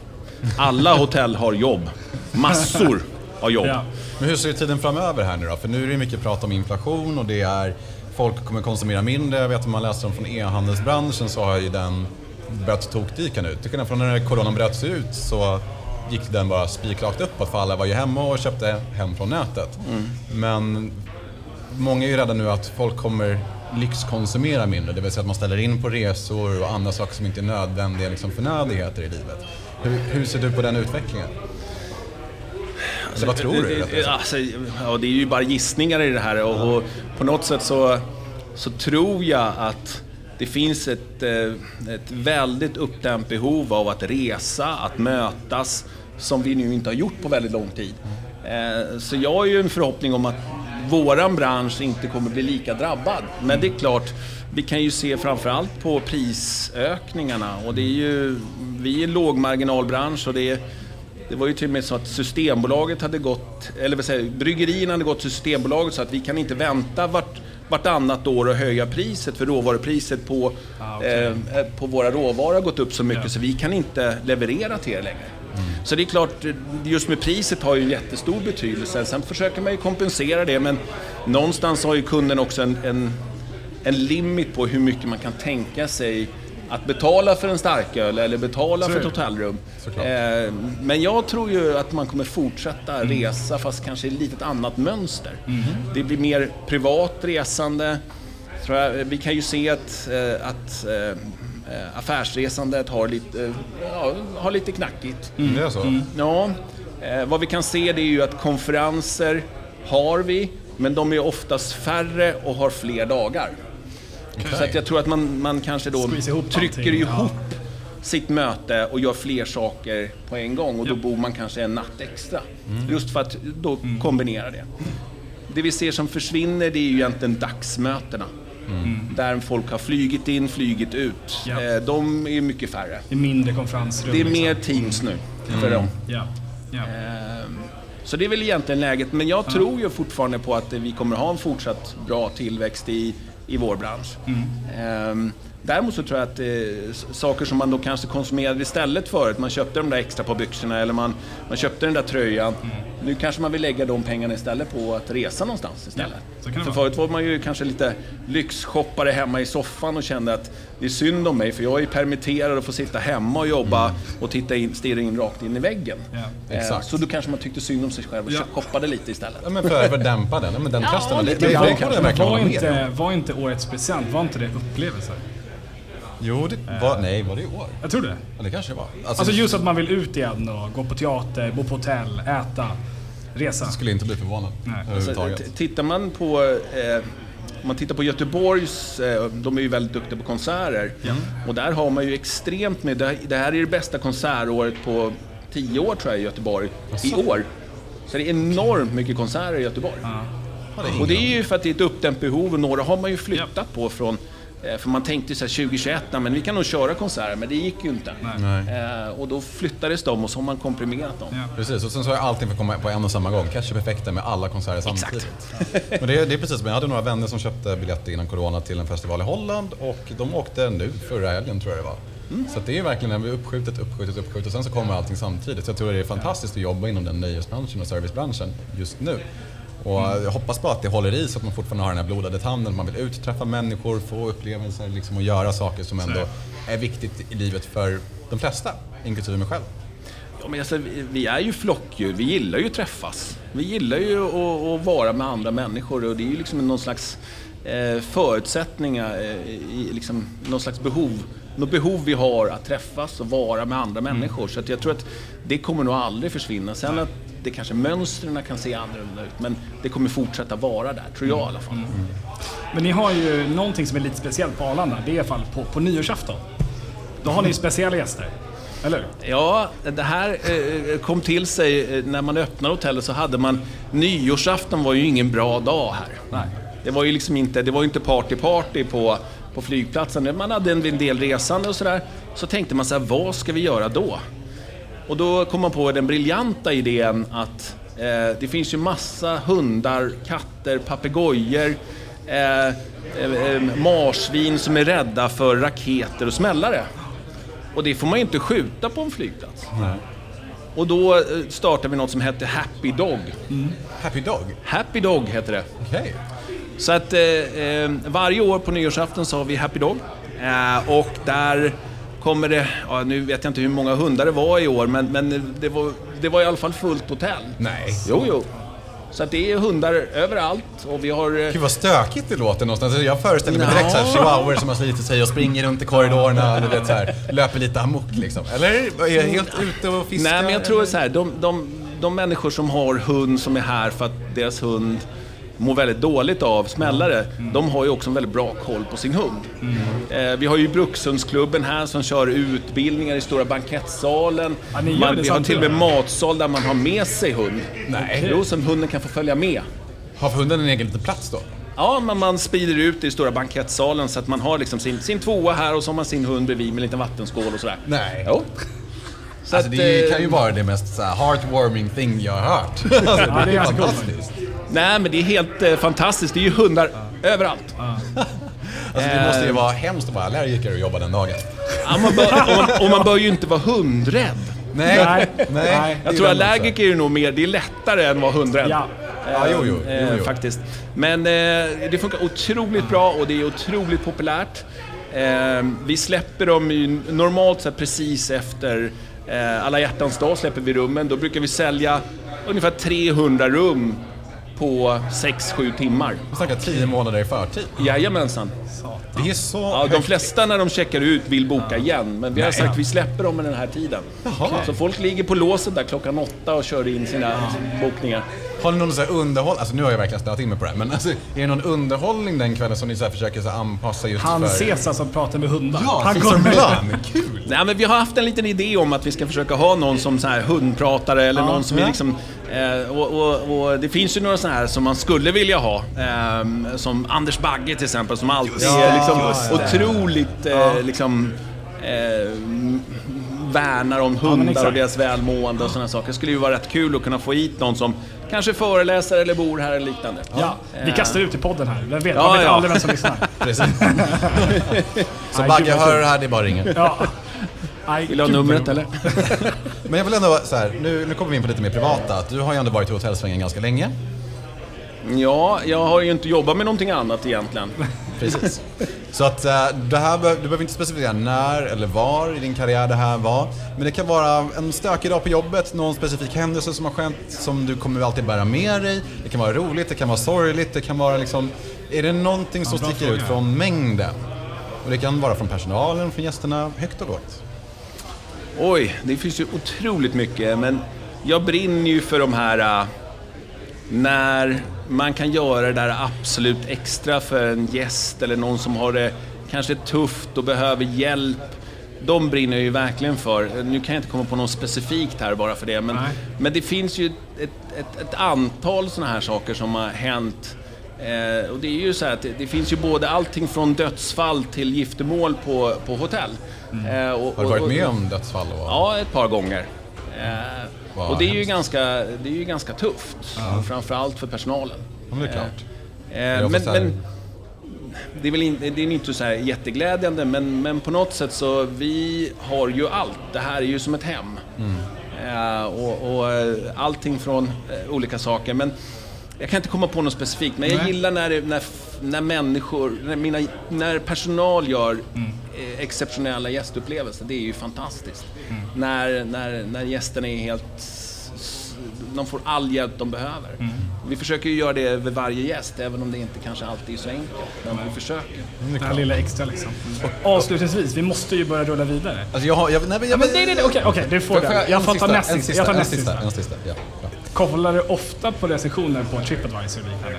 Alla hotell har jobb. Massor av jobb. Ja. Men hur ser tiden framöver här nu då? För nu är det mycket prat om inflation och det är folk kommer konsumera mindre. Jag vet om man läser om från e-handelsbranschen så har ju den börjat tokdyka nu. Till skillnad från när coronan bröt sig ut så gick den bara spikrakt uppåt för alla var ju hemma och köpte hem från nätet. Mm. Men många är ju rädda nu att folk kommer lyxkonsumera mindre, det vill säga att man ställer in på resor och andra saker som inte är nödvändiga liksom förnödigheter i livet. Hur, hur ser du på den utvecklingen? Eller vad tror du? Det, alltså, ja, det är ju bara gissningar i det här och, och, på något sätt så, så tror jag att det finns ett, eh, ett väldigt uppdämt behov av att resa, att mötas, som vi nu inte har gjort på väldigt lång tid. Eh, så jag har ju en förhoppning om att våran bransch inte kommer bli lika drabbad. Men det är klart, vi kan ju se framförallt på prisökningarna och det är ju, vi är en lågmarginalbransch och det är det var ju till och med så att Systembolaget hade gått, eller vad säger bryggerierna hade gått till Systembolaget så att vi kan inte vänta vart, vartannat år och höja priset för råvarupriset på, ah, okay. eh, på våra råvaror har gått upp så mycket ja. så vi kan inte leverera till er längre. Mm. Så det är klart, just med priset har ju en jättestor betydelse. Sen försöker man ju kompensera det men någonstans har ju kunden också en, en, en limit på hur mycket man kan tänka sig att betala för en starköl eller betala för ett hotellrum. Eh, men jag tror ju att man kommer fortsätta mm. resa fast kanske i ett litet annat mönster. Mm. Det blir mer privat resande. Vi kan ju se att, eh, att eh, affärsresandet har lite, ja, har lite knackigt. Mm. Det är så? Mm. Ja. Vad vi kan se det är ju att konferenser har vi, men de är oftast färre och har fler dagar. Okay. Så att jag tror att man, man kanske då ihop trycker allting. ihop ja. sitt möte och gör fler saker på en gång och då bor man kanske en natt extra. Mm. Just för att då mm. kombinera det. Det vi ser som försvinner det är ju egentligen dagsmötena. Mm. Där folk har flygit in, flygit ut. Ja. Eh, de är mycket färre. Det är mindre konferensrum. Det är liksom. mer Teams nu för dem. Ehm, så det är väl egentligen läget. Men jag tror ju fortfarande på att vi kommer ha en fortsatt bra tillväxt i i vår bransch. Mm. Um, Däremot så tror jag att eh, saker som man då kanske konsumerade istället förut, man köpte de där extra på byxorna eller man, man köpte den där tröjan. Mm. Nu kanske man vill lägga de pengarna istället på att resa någonstans istället. Ja, för förut var man ju kanske lite lyxshoppare hemma i soffan och kände att det är synd om mig för jag är permitterad och får sitta hemma och jobba mm. och titta in, stirra in rakt in i väggen. Ja, eh, så då kanske man tyckte synd om sig själv och ja. shoppade lite istället. Ja, men för, att dämpa den, men den ja, trasten, det, det, det, det, var, inte, var inte årets present, var inte det upplevelser? Jo, det var, nej, var det i år? Jag tror det. Ja, det kanske det var. Alltså, alltså just att man vill ut igen och gå på teater, bo på hotell, äta, resa. Jag skulle inte bli förvånad alltså, Tittar man på eh, om man tittar på Göteborgs, eh, de är ju väldigt duktiga på konserter. Mm. Och där har man ju extremt med, det här är det bästa konsertåret på tio år tror jag i Göteborg, alltså. i år. Så det är enormt mycket konserter i Göteborg. Ja. och det är ju för att det är ett uppdämt behov och några har man ju flyttat ja. på från Eh, för man tänkte så här 2021, men vi kan nog köra konserter, men det gick ju inte. Eh, och då flyttades de och så har man komprimerat dem. Ja. Precis, och sen så har allting fått komma på en och samma gång. Ketchup-effekten med alla konserter samtidigt. men det, är, det är precis som, jag hade några vänner som köpte biljetter innan Corona till en festival i Holland och de åkte nu förra helgen tror jag det var. Mm. Så det är verkligen uppskjutet, uppskjutet, uppskjutet och sen så kommer allting samtidigt. Så jag tror det är fantastiskt att jobba inom den nöjesbranschen och servicebranschen just nu. Och jag hoppas bara att det håller i så att man fortfarande har den här blodade tanden. Man vill ut träffa människor, få upplevelser liksom, och göra saker som ändå är viktigt i livet för de flesta, inklusive mig själv. Ja, men alltså, vi, vi är ju flockdjur, vi gillar ju att träffas. Vi gillar ju att, att vara med andra människor och det är ju liksom någon slags eh, förutsättningar, eh, i, liksom, någon slags behov, något behov vi har att träffas och vara med andra människor. Så att jag tror att det kommer nog aldrig försvinna. Sen att det kanske mönstren kan se annorlunda ut, men det kommer fortsätta vara där, tror jag i alla fall. Men ni har ju någonting som är lite speciellt på Arlanda. Det är i alla fall på, på nyårsafton. Då har ni ju speciella gäster. Eller? Ja, det här eh, kom till sig eh, när man öppnade hotellet så hade man nyårsafton var ju ingen bra dag här. Nej. Det var ju liksom inte, det var inte party-party på, på flygplatsen. Man hade en del resande och sådär. Så tänkte man så här, vad ska vi göra då? Och då kom man på den briljanta idén att eh, det finns ju massa hundar, katter, papegojor, eh, eh, marsvin som är rädda för raketer och smällare. Och det får man ju inte skjuta på en flygplats. Och då eh, startade vi något som hette Happy Dog. Happy Dog? Happy Dog heter det. Okej. Så att eh, eh, varje år på nyårsafton så har vi Happy Dog. Eh, och där kommer det, ja, nu vet jag inte hur många hundar det var i år, men, men det, var, det var i alla fall fullt hotell. Nej. Jo, jo. Så att det är hundar överallt och vi har... eh, Gud vad stökigt det låter någonstans. Jag föreställer mig direkt så här, chihuahuor som har slitit sig och springer runt i korridorerna och vet, så här, löper lite amok liksom. Eller är jag helt ute och fiskar? Nej, men jag tror så här, de, de, de människor som har hund som är här för att deras hund mår väldigt dåligt av smällare, de har ju också en väldigt bra koll på sin hund. Eh, vi har ju Brukshundsklubben här som kör utbildningar i stora bankettsalen. Ja, man, det vi har till och med matsal där man har med sig hund. Nej. Jo, som hunden kan få följa med. Har hunden en egen liten plats då? Ja, men man sprider ut det i stora bankettsalen så att man har liksom sin, sin tvåa här och så har man sin hund bredvid med en liten vattenskål och sådär. Nej. Jo. Så Alltså att, det eh, kan ju vara det mest så här, heartwarming thing jag har hört. Alltså, Ja, det är ganska coolt. Nej, men det är helt eh, fantastiskt. Det är ju hundar överallt. Alltså det måste ju vara hemskt att vara allergiker och jobba den dagen. Ja, man bör, och, man, och man bör ju inte vara hundrädd. Nej, Nej. Jag tror allergiker är ju nog mer, det är lättare än att vara hundrädd. Ja. Ja, jo, jo, jo, Eh, jo. Faktiskt. Men eh, det funkar otroligt bra och det är otroligt populärt. Eh, vi släpper dem ju normalt sett precis efter eh, alla hjärtans dag släpper vi rummen. Då brukar vi sälja ungefär 300 rum på 6-7 timmar. Vi snackar tio månader i förtid. Jajamensan. Det är så Ja, de flesta när de checkar ut vill boka igen, men vi har Nej. sagt att vi släpper dem med den här tiden. Jaha. Så folk ligger på låset där klockan åtta och kör in sina bokningar. Har ni någon så här underhåll, alltså nu har jag verkligen snöat in mig på det här, men alltså, är det någon underhållning den kvällen som ni så här försöker så här anpassa just Han för... Caesar som pratar med hundar. Ja, han kommer. Milan, kul! Nej, men vi har haft en liten idé om att vi ska försöka ha någon som så här hundpratare eller någon som är Ja. liksom... Eh, och, och, och det finns ju några sådana här som man skulle vilja ha. ehm, som Anders Bagge till exempel, som alltid Just är liksom otroligt eh, liksom... Eh, värnar om hundar exakt. och deras välmående och sådana saker. Det skulle ju vara rätt kul att kunna få hit någon som kanske föreläser eller bor här eller liknande. Ja, vi kastar ut i podden här. Vem vet? Ja, Man vet ja. aldrig vem som lyssnar. Precis. så Bagge, hör det här, det är bara att ringa. Ja. Vill du ha numret eller? Men jag vill ändå så här, nu, nu kommer vi in på lite mer privata. Du har ju ändå varit i hotellsvängen ganska länge. Ja, jag har ju inte jobbat med någonting annat egentligen. Precis. Så att eh, det här, du behöver inte specificera när eller var i din karriär det här var. Men det kan vara en stökig dag på jobbet, någon specifik händelse som har skett som du kommer alltid bära med dig. Det kan vara roligt, det kan vara sorgligt, det kan vara liksom... Är det någonting som bra sticker fråga. ut från mängden? Och det kan vara från personalen, från gästerna, högt och lågt. Oj, det finns ju otroligt mycket, men jag brinner ju för de här äh, när man kan göra det där absolut extra för en gäst eller någon som har det kanske tufft och behöver hjälp. De brinner jag ju verkligen för. Nu kan jag inte komma på något specifikt här bara för det, men, men det finns ju ett, ett, ett antal sådana här saker som har hänt. Eh, och det är ju så här att det, det finns ju både allting från dödsfall till giftermål på, på hotell. Eh, och, Har du varit och- med om dödsfall? Och... Ja, ett par gånger. Eh, Vad och det är, ju ganska, det är ju ganska tufft. Framförallt för personalen. Ja, men det är klart. Eh, är men, men det är väl inte, det är inte så här jätteglädjande, men, men på något sätt så vi har ju allt. Det här är ju som ett hem. Mm. Eh, och, och eh, allting från eh, olika saker. Men jag kan inte komma på något specifikt, men jag Nej. gillar när, när, när människor, när, mina, när personal gör Mm. eh, exceptionella gästupplevelser. Det är ju fantastiskt. Mm. När, när, när gästerna är helt... De får all hjälp de behöver. Mm. Vi försöker ju göra det över varje gäst, även om det inte kanske alltid är så enkelt. Men vi försöker. Det här lilla extra liksom. Avslutningsvis, vi måste ju börja rulla vidare. Alltså jag har... Jag, nej, men, jag, Men nej, nej, nej, okej, okej, du får Får den. Jag en får ta sista, näst en sista. sista, Jag tar en näst sista, sista. en sista. Ja, bra. Kollar du ofta på recensioner på Tripadvisor och liknande?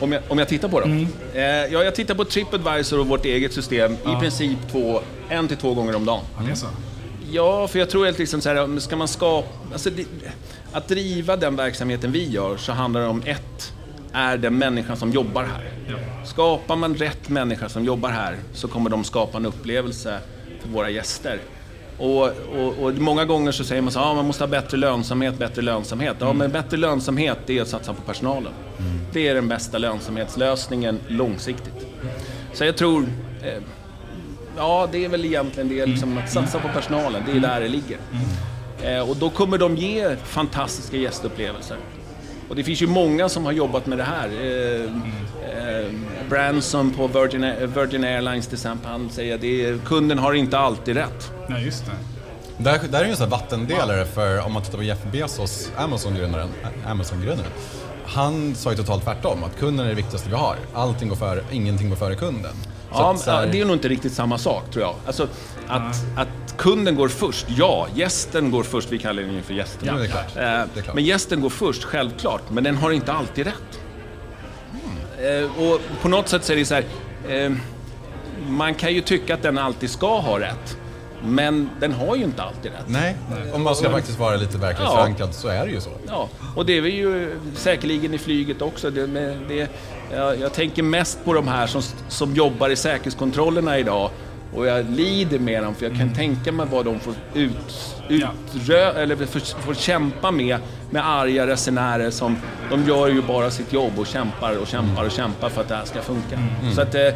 Om jag, om jag tittar på dem? Mm. Eh, ja, jag tittar på Tripadvisor och vårt eget system i princip två, en till två gånger om dagen. Ja, det är så. Ja, för jag tror att liksom så här, ska man skapa... Alltså det, att driva den verksamheten vi gör så handlar det om ett, är den människan som jobbar här. Ja. Skapar man rätt människa som jobbar här så kommer de skapa en upplevelse för våra gäster. Och, och, och många gånger så säger man så ah, man måste ha bättre lönsamhet, bättre lönsamhet. Ja, men bättre lönsamhet det är att satsa på personalen. Det är den bästa lönsamhetslösningen långsiktigt. Så jag tror, eh, ja det är väl egentligen det, liksom, att satsa på personalen, det är där det ligger. Eh, och då kommer de ge fantastiska gästupplevelser. Och det finns ju många som har jobbat med det här. Eh, eh, Branson på Virgin, Virgin Airlines till exempel, han säger att kunden har inte alltid rätt. Nej, just det. Där, där är ju en sån här vattendelare för om man tittar på Jeff Bezos, Amazon-grundaren, Amazon-grundaren. Han sa ju totalt tvärtom, att kunden är det viktigaste vi har. Allting går före, ingenting går före kunden. Så Ja, att så här- det är nog inte riktigt samma sak tror jag. Alltså, att, att kunden går först, ja. Gästen går först, vi kallar den ju för gästen. Ja, det är klart. Eh, Det är klart. Men gästen går först, självklart. Men den har inte alltid rätt. Eh, Och på något sätt så är det så här, eh, man kan ju tycka att den alltid ska ha rätt. Men den har ju inte alltid rätt. Nej, om man ska faktiskt vara lite verklighetsförankrad så är det ju så. Ja, och det är vi ju säkerligen i flyget också. Det, det, jag, jag tänker mest på de här som, som jobbar i säkerhetskontrollerna idag. Och jag lider med dem, för jag kan tänka mig vad de får ut, utrö, eller får, får kämpa med, med arga resenärer som, de gör ju bara sitt jobb och kämpar och kämpar och kämpar för att det här ska funka. Så att, eh,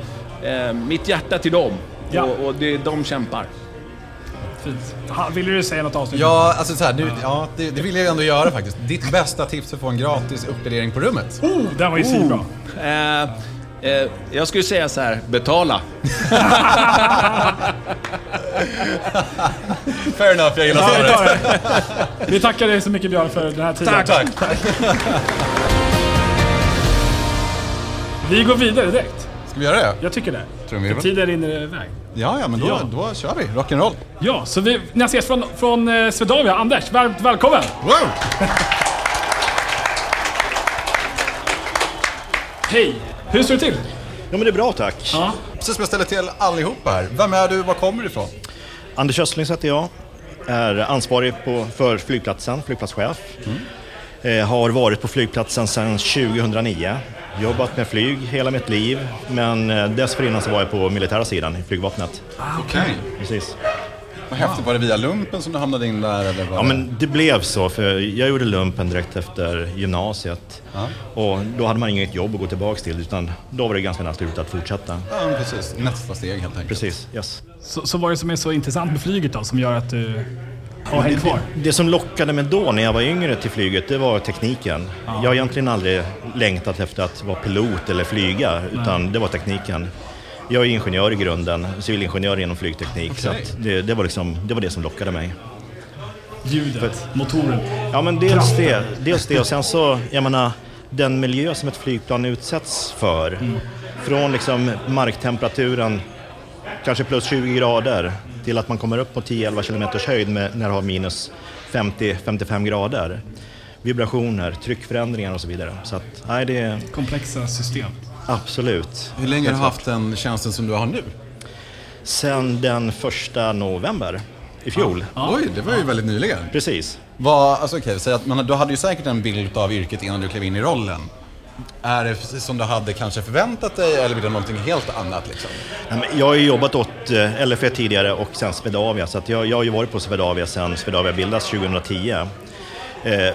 eh, mitt hjärta till dem, Ja. och, och det, de kämpar. Fint. Vill du säga något avsnitt? Ja, alltså så här, nu, ja, det, det vill jag ändå göra faktiskt. Ditt bästa tips för att få en gratis uppgradering på rummet? Oh, den var ju svinbra. Eh, eh, jag skulle säga så här, betala. Fair enough, jag gillar Ja, vi, svaret. det. vi tackar dig så mycket Björn för den här tiden. Tack. Vi går vidare direkt. Ska vi göra det? Jag tycker det. För tiden rinner iväg. Ja, ja, men då, Ja. då kör vi. Rock'n'roll. Ja, så vi, när jag ses från, från eh, Swedavia, Anders, varmt välkommen! Wow! Hej! Hur står det till? Ja men det är bra tack. Ja. Precis som jag ställer till allihopa här. Vem är du? Var kommer du ifrån? Anders Östling heter jag. Är ansvarig på, för flygplatsen, flygplatschef. Eh, har varit på flygplatsen sedan 2009. Jobbat med flyg hela mitt liv. Men eh, dessförinnan så var jag på militära sidan i flygvapnet. Okej. Precis. Vad häftigt. Var det via lumpen som du hamnade in där? Eller var Ja det- men det blev så för jag gjorde lumpen direkt efter gymnasiet. Och då hade man inget jobb att gå tillbaka till utan då var det ganska naturligt att fortsätta. Ja, men precis. Nästa steg helt enkelt. Precis, yes. Så, så vad är det som är så intressant med flyget då, som gör att du har hängt kvar? Det som lockade mig då när jag var yngre till flyget, det var tekniken. Jag har egentligen aldrig längtat efter att vara pilot eller flyga, utan det var tekniken. Jag är ingenjör i grunden, civilingenjör inom flygteknik, så Okej. att det, det, var liksom, det var det som lockade mig. Ljudet, motoren. Ja men dels Kraften. det, dels det och sen så, jag menar, den miljö som ett flygplan utsätts för. Från liksom marktemperaturen, kanske plus 20 grader, till att man kommer upp på 10-11 kilometers höjd med, när det har minus 50-55 grader. Vibrationer, tryckförändringar och så vidare. Så att, nej det är Komplexa system. Absolut. Hur länge har du haft den tjänsten som du har nu? Sen den första november i fjol. Oj, det var ju väldigt nyligen. Precis. Vad, alltså okej, säg att man, du hade ju säkert en bild av yrket innan du klev in i rollen. Är det som du hade kanske förväntat dig eller blir det någonting helt annat liksom? Men Jag har ju jobbat åt eh, LFV tidigare och sen Swedavia, så jag, jag har ju varit på Swedavia sedan Swedavia bildades 2010. Eh,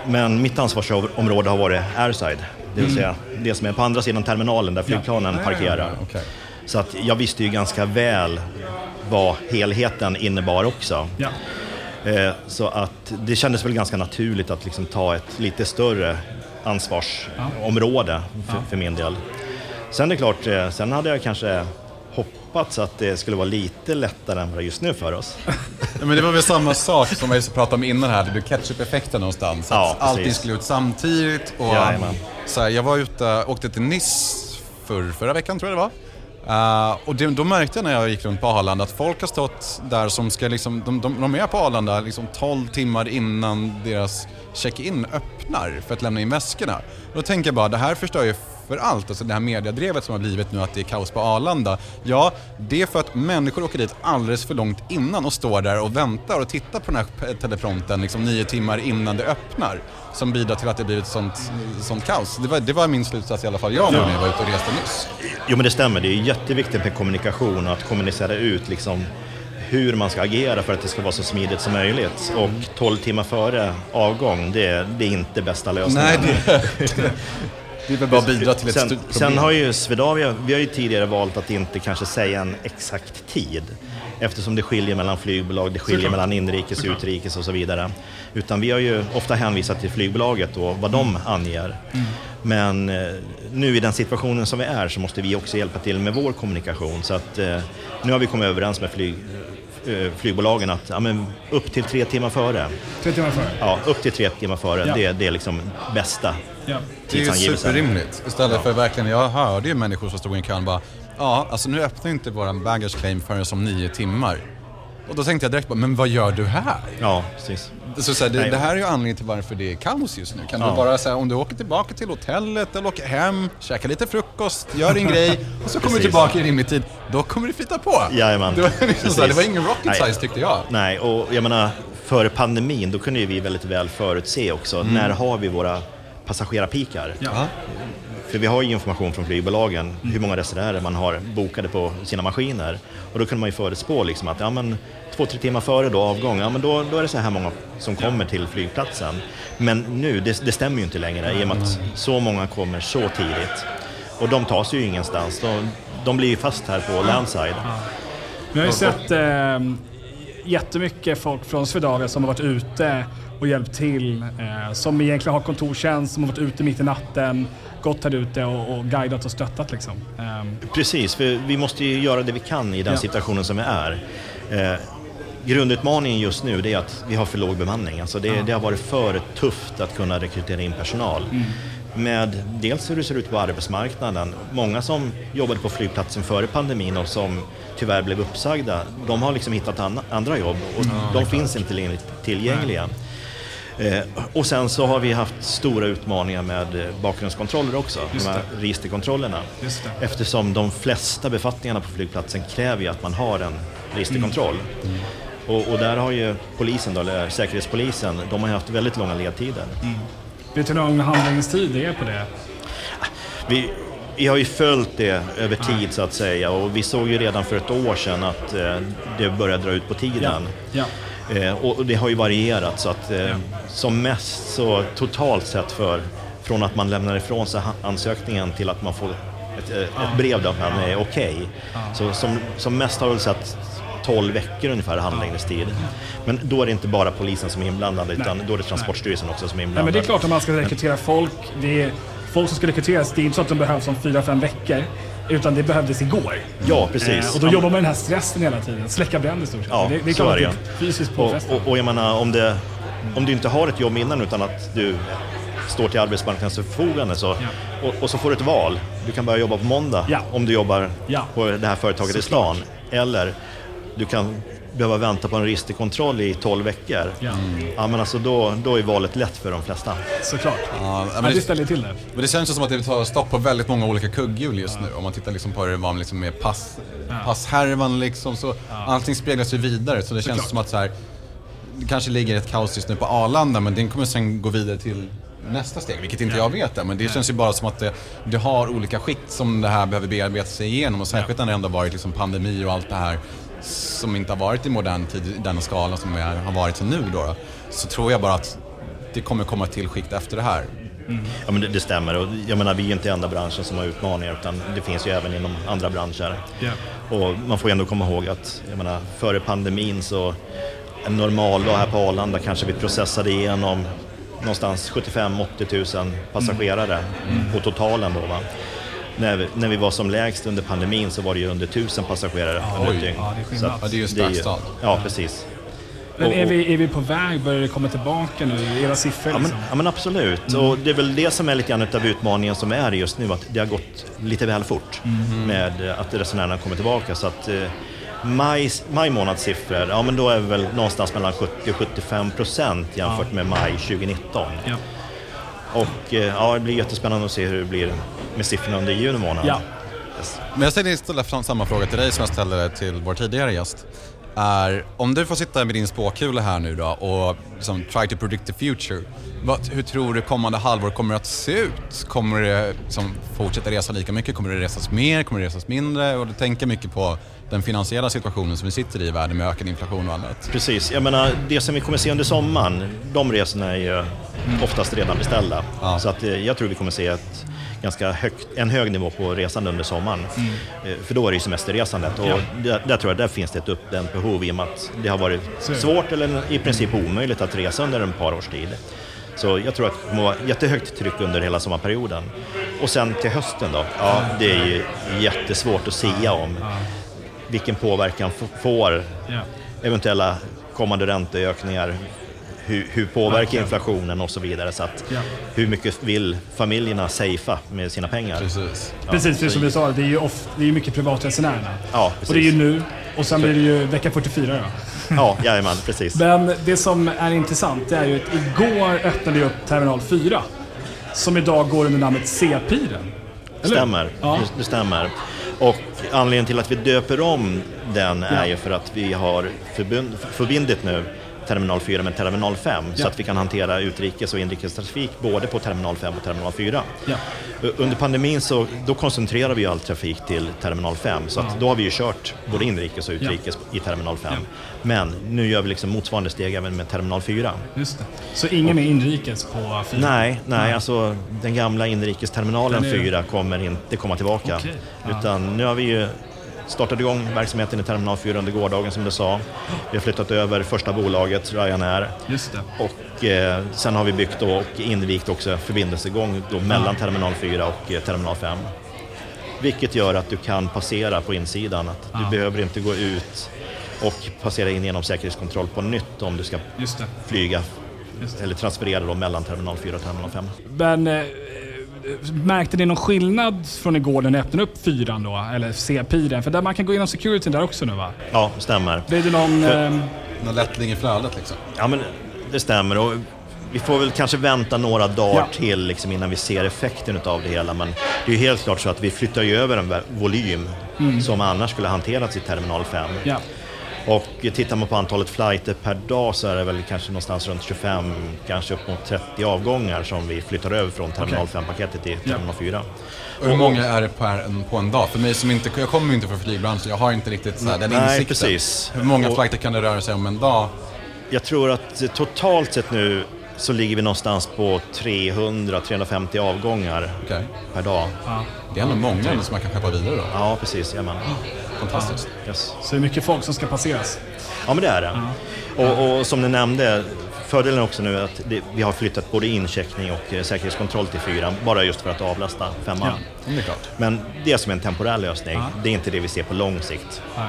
Men mitt ansvarsområde har varit airside, det vill säga det som är på andra sidan terminalen där flygplanen parkerar. Okej. Så att jag visste ju ganska väl vad helheten innebar också. Ja. Eh, Så att det kändes väl ganska naturligt att liksom ta ett lite större ansvarsområde för, för min del. Sen är det klart, eh, sen hade jag kanske hoppats att det skulle vara lite lättare än vad det är just nu för oss. Ja, men det var väl samma sak som vi pratade om innan här, det blev ketchup-effekten någonstans. Ja, att allting skulle ut samtidigt. Och, Jajamän. så här, jag var ute, åkte till Nice för, förra veckan tror jag det var. Uh, och det, då märkte jag när jag gick runt på Arlanda att folk har stått där som ska liksom, de, de, de är på Arlanda liksom 12 timmar innan deras check-in öppnar för att lämna in väskorna. Då tänker jag bara, det här förstör ju för allt. Alltså det här mediadrevet som har blivit nu att det är kaos på Arlanda. Ja, det är för att människor åker dit alldeles för långt innan och står där och väntar och tittar på den här teleprompten liksom nio timmar innan det öppnar. Som bidrar till att det blivit sånt, sånt kaos. Det var, det var min slutsats i alla fall jag när jag var ute och reste nyss. Jo men det stämmer, det är jätteviktigt med kommunikation och att kommunicera ut liksom hur man ska agera för att det ska vara så smidigt som möjligt. Och 12 timmar före avgång, det, det är inte bästa lösningen. Nej, det, det är väl bara att bidra till ett sen, stort problem. sen har ju Swedavia, vi har ju tidigare valt att inte kanske säga en exakt tid. Eftersom det skiljer mellan flygbolag, det skiljer mellan inrikes, utrikes och så vidare. Utan vi har ju ofta hänvisat till flygbolaget och vad de anger. Men eh, nu i den situationen som vi är så måste vi också hjälpa till med vår kommunikation. Så att eh, nu har vi kommit överens med flyg, flygbolagen att ja, men upp till tre timmar före. Tre timmar före. Ja, upp till tre timmar före, Ja. det, det är liksom bästa Ja. Det är ju superrimligt. Istället för verkligen, jag hörde ju människor som stod i en bara Ja, alltså nu öppnar inte våran baggage claim förrän om nio timmar. Och då tänkte jag direkt men vad gör du här? Ja, precis. Så, så här, det, det här är ju anledningen till varför det är kaos just nu. Kan Ja. du bara säga om du åker tillbaka till hotellet eller åker hem, käkar lite frukost, gör din grej och så kommer du tillbaka i rimlig tid. Då kommer det flyta på. Jajamän. Det var, liksom så här, det var ingen rocket Nej. science tyckte jag. Nej, och jag menar, före pandemin då kunde ju vi väldigt väl förutse också, när har vi våra passagerarpikar? Ja. För vi har ju information från flygbolagen, hur många resenärer man har bokade på sina maskiner. Och då kunde man ju förutspå liksom att ja, men, två, tre timmar före då avgång, ja, men då, då är det så här många som kommer till flygplatsen. Men nu, det, det stämmer ju inte längre i och med att så många kommer så tidigt. Och de tar sig ju ingenstans. De, de blir ju fast här på landside. Vi har ju sett eh, jättemycket folk från Swedavia som har varit ute och hjälpt till. Eh, som egentligen har kontorstjänst, som har varit ute mitt i natten, gått här ute och, och guidat och stöttat liksom. Eh, Precis, för vi måste ju göra det vi kan i den Ja. situationen som vi är. Eh, grundutmaningen just nu är att vi har för låg bemanning. Alltså det, det har varit för tufft att kunna rekrytera in personal. Med dels hur det ser ut på arbetsmarknaden. Många som jobbade på flygplatsen före pandemin och som tyvärr blev uppsagda, de har liksom hittat an- andra jobb och de finns inte längre tillgängliga. Eh, och sen så har vi haft stora utmaningar med eh, bakgrundskontroller också, de här registerkontrollerna. Just det. Eftersom de flesta befattningarna på flygplatsen kräver ju att man har en registerkontroll. Och, och där har ju polisen, då, eller säkerhetspolisen, de har haft väldigt långa ledtider. vet du hur lång handläggningstid det är på det? Vi, vi har ju följt det över tid så att säga och vi såg ju redan för ett år sedan att eh, det började dra ut på tiden. Ja. Eh, och det har ju varierat så att eh, som mest så totalt sett för från att man lämnar ifrån sig ansökningen till att man får ett, eh, ett brev där man är okej. Så som, som mest har väl sett 12 veckor ungefär handläggningstid. Men då är det inte bara polisen som är inblandad utan då är det Transportstyrelsen också som är Nej, inblandad. men det är klart att man ska rekrytera folk. Det är folk som ska rekryteras. Det är inte så att de behövs om fyra, fem veckor. Utan det behövdes igår. Ja, precis. Eh, och då jobbar man med den här stressen hela tiden. Släcka bränder i stort sett. Ja, det, det är så klart är att det det är fysiskt Och, påfrestande. och, och jag menar, om, det, om du inte har ett jobb innan utan att du står till arbetsmarknadens förfogande så, och, och så får du ett val. Du kan börja jobba på måndag Ja. om du jobbar Ja. på det här företaget i stan. Eller du kan behöva vänta på en registerkontroll i 12 veckor. Ja. Ja, men alltså då, då är valet lätt för de flesta. Såklart. Ja, Ja, men det ställer till det. men det känns som att det tar stopp på väldigt många olika kugghjul just nu. Om man tittar liksom på hur det var liksom med pass, passhärvan liksom, så allting speglas ju vidare. Så det känns Såklart. som att så här, det kanske ligger ett kaos just nu på Arlanda, men den kommer sen gå vidare till nästa steg, vilket inte jag vet än. Men det känns ju bara som att det, det har olika skikt som det här behöver bearbeta sig igenom. Och särskilt när det ändå varit liksom pandemi och allt det här som inte har varit i modern tid i den skalan som är, har varit nu då. Så tror jag bara att det kommer komma till skikt efter det här. Ja, men det, det stämmer. Och jag menar, vi är ju inte enda branschen som har utmaningar utan det finns ju även inom andra branscher. Ja. Och man får ju ändå komma ihåg att jag menar, före pandemin så en normaldag här på Arlanda kanske vi processade igenom någonstans 75-80 000 passagerare på totalen då. Va? När, vi, när vi var som lägst under pandemin så var det ju under 1000 passagerare under ett oj. dygn. Ja, det är skillnad. att Ja, det är ju det startstad. Ja, precis. Men är vi, är vi på väg? Börjar det komma tillbaka nu? Era siffror Ja men, liksom? ja, men absolut. Och det är väl det som är lite grann av utmaningen som är just nu, att det har gått lite väl fort med eh, att resenärerna kommer tillbaka. Så att eh, maj, maj månads siffror, ja men då är vi väl någonstans mellan 70 och 75 procent jämfört med maj 2019. Ja. Och eh, ja, det blir jättespännande att se hur det blir med siffrorna under juni månad. Ja. Yes. Men jag tänkte ställa fram samma fråga till dig som jag ställde till vår tidigare gäst. Är, om du får sitta med din spåkula här nu då och liksom try to predict the future. Vad, hur tror du kommande halvår kommer att se ut? Kommer det liksom fortsätta resa lika mycket? Kommer det resas mer? Kommer det resas mindre? Och du tänker mycket på den finansiella situationen som vi sitter i i världen med ökad inflation och annat. Precis, jag menar det som vi kommer se under sommaren, de resorna är ju oftast redan beställda. Ja. Så att, eh, jag tror vi kommer se ett ganska högt, en hög nivå på resande under sommaren. Eh, För då är det ju semesterresandet och Ja. där, där tror jag där finns det ett uppdämt behov i och med att det har varit svårt eller i princip omöjligt att resa under en par års tid. Så jag tror att det kommer vara jättehögt tryck under hela sommarperioden. Och sen till hösten då, ja det är ju jättesvårt att sia om vilken påverkan får eventuella kommande ränteökningar, hur, hur påverkar inflationen och så vidare. Så att Ja. hur mycket vill familjerna safea med sina pengar? Precis. Ja, Precis, för som du sa, det är ju, off, det är ju mycket privatresenärerna. Ja, Och det är ju nu, och sen blir det ju vecka 44 då. Ja, jajamän, precis. Men det som är intressant det är ju att igår öppnade vi upp terminal 4. Som idag går under namnet C-piren. Stämmer, Ja. det, det stämmer. Och anledningen till att vi döper om den är ju för att vi har förbund, förbindit nu terminal 4 med terminal 5 Ja. så att vi kan hantera utrikes och inrikestrafik både på terminal 5 och terminal 4. Ja. Under pandemin så då koncentrerar vi all trafik till terminal 5 så att då har vi ju kört både inrikes och utrikes i terminal 5. Ja. Men nu gör vi liksom motsvarande steg även med terminal 4. Just det. Så ingen mer inrikes på 4? Nej, nej, alltså den gamla inrikesterminalen Den är- 4 kommer inte komma tillbaka. Ja. Utan nu har vi ju startat igång verksamheten i terminal 4 under gårdagen som du sa. Vi har flyttat över första bolaget, Ryanair. Just det. Och eh, sen har vi byggt och invigt också förbindelsegång då mellan terminal 4 och eh, terminal 5. Vilket gör att du kan passera på insidan. Att du Ja. behöver inte gå ut och passera in genom säkerhetskontroll på nytt om du ska Just det. flyga Just det. eller transferera då mellan terminal 4 och terminal 5. Men eh, märkte ni någon skillnad från igår när ni öppnade upp fyran då? Eller C-piren? För där man kan gå igenom securityn där också nu va? Ja, stämmer. Blir det någon... För- ehm, Någon lättning i flödet liksom. Ja, men det stämmer. Och vi får väl kanske vänta några dagar Ja. till liksom, innan vi ser effekten av det hela. Men det är ju helt klart så att vi flyttar ju över en volym som annars skulle hanterats i terminal 5. Mm. ja. Och tittar man på antalet flighter per dag så är det väl kanske någonstans runt 25, kanske upp mot 30 avgångar som vi flyttar över från terminal Okej. 5-paketet till terminal 4. Och hur många är det per, en, på en dag? För mig som inte, jag kommer ju inte från flygbranschen, jag har inte riktigt så här, den Nej, insikten. precis. Hur många Och- flighter kan det röra sig om en dag? Jag tror att totalt sett nu så ligger vi någonstans på 300-350 avgångar Okej. per dag. ja. Det är ändå många som man kan skeppa vidare då. Ja, precis. Jajamän. Fantastiskt. Yes. Så det är mycket folk som ska passeras. Ja, men det är det. Och, och som du nämnde, fördelen också nu är att det, vi har flyttat både incheckning och eh, säkerhetskontroll till fyran, bara just för att avlasta femman. Ja. Ja, det är klart. Men det är som en temporär lösning, Ja. det är inte det vi ser på lång sikt. Nej,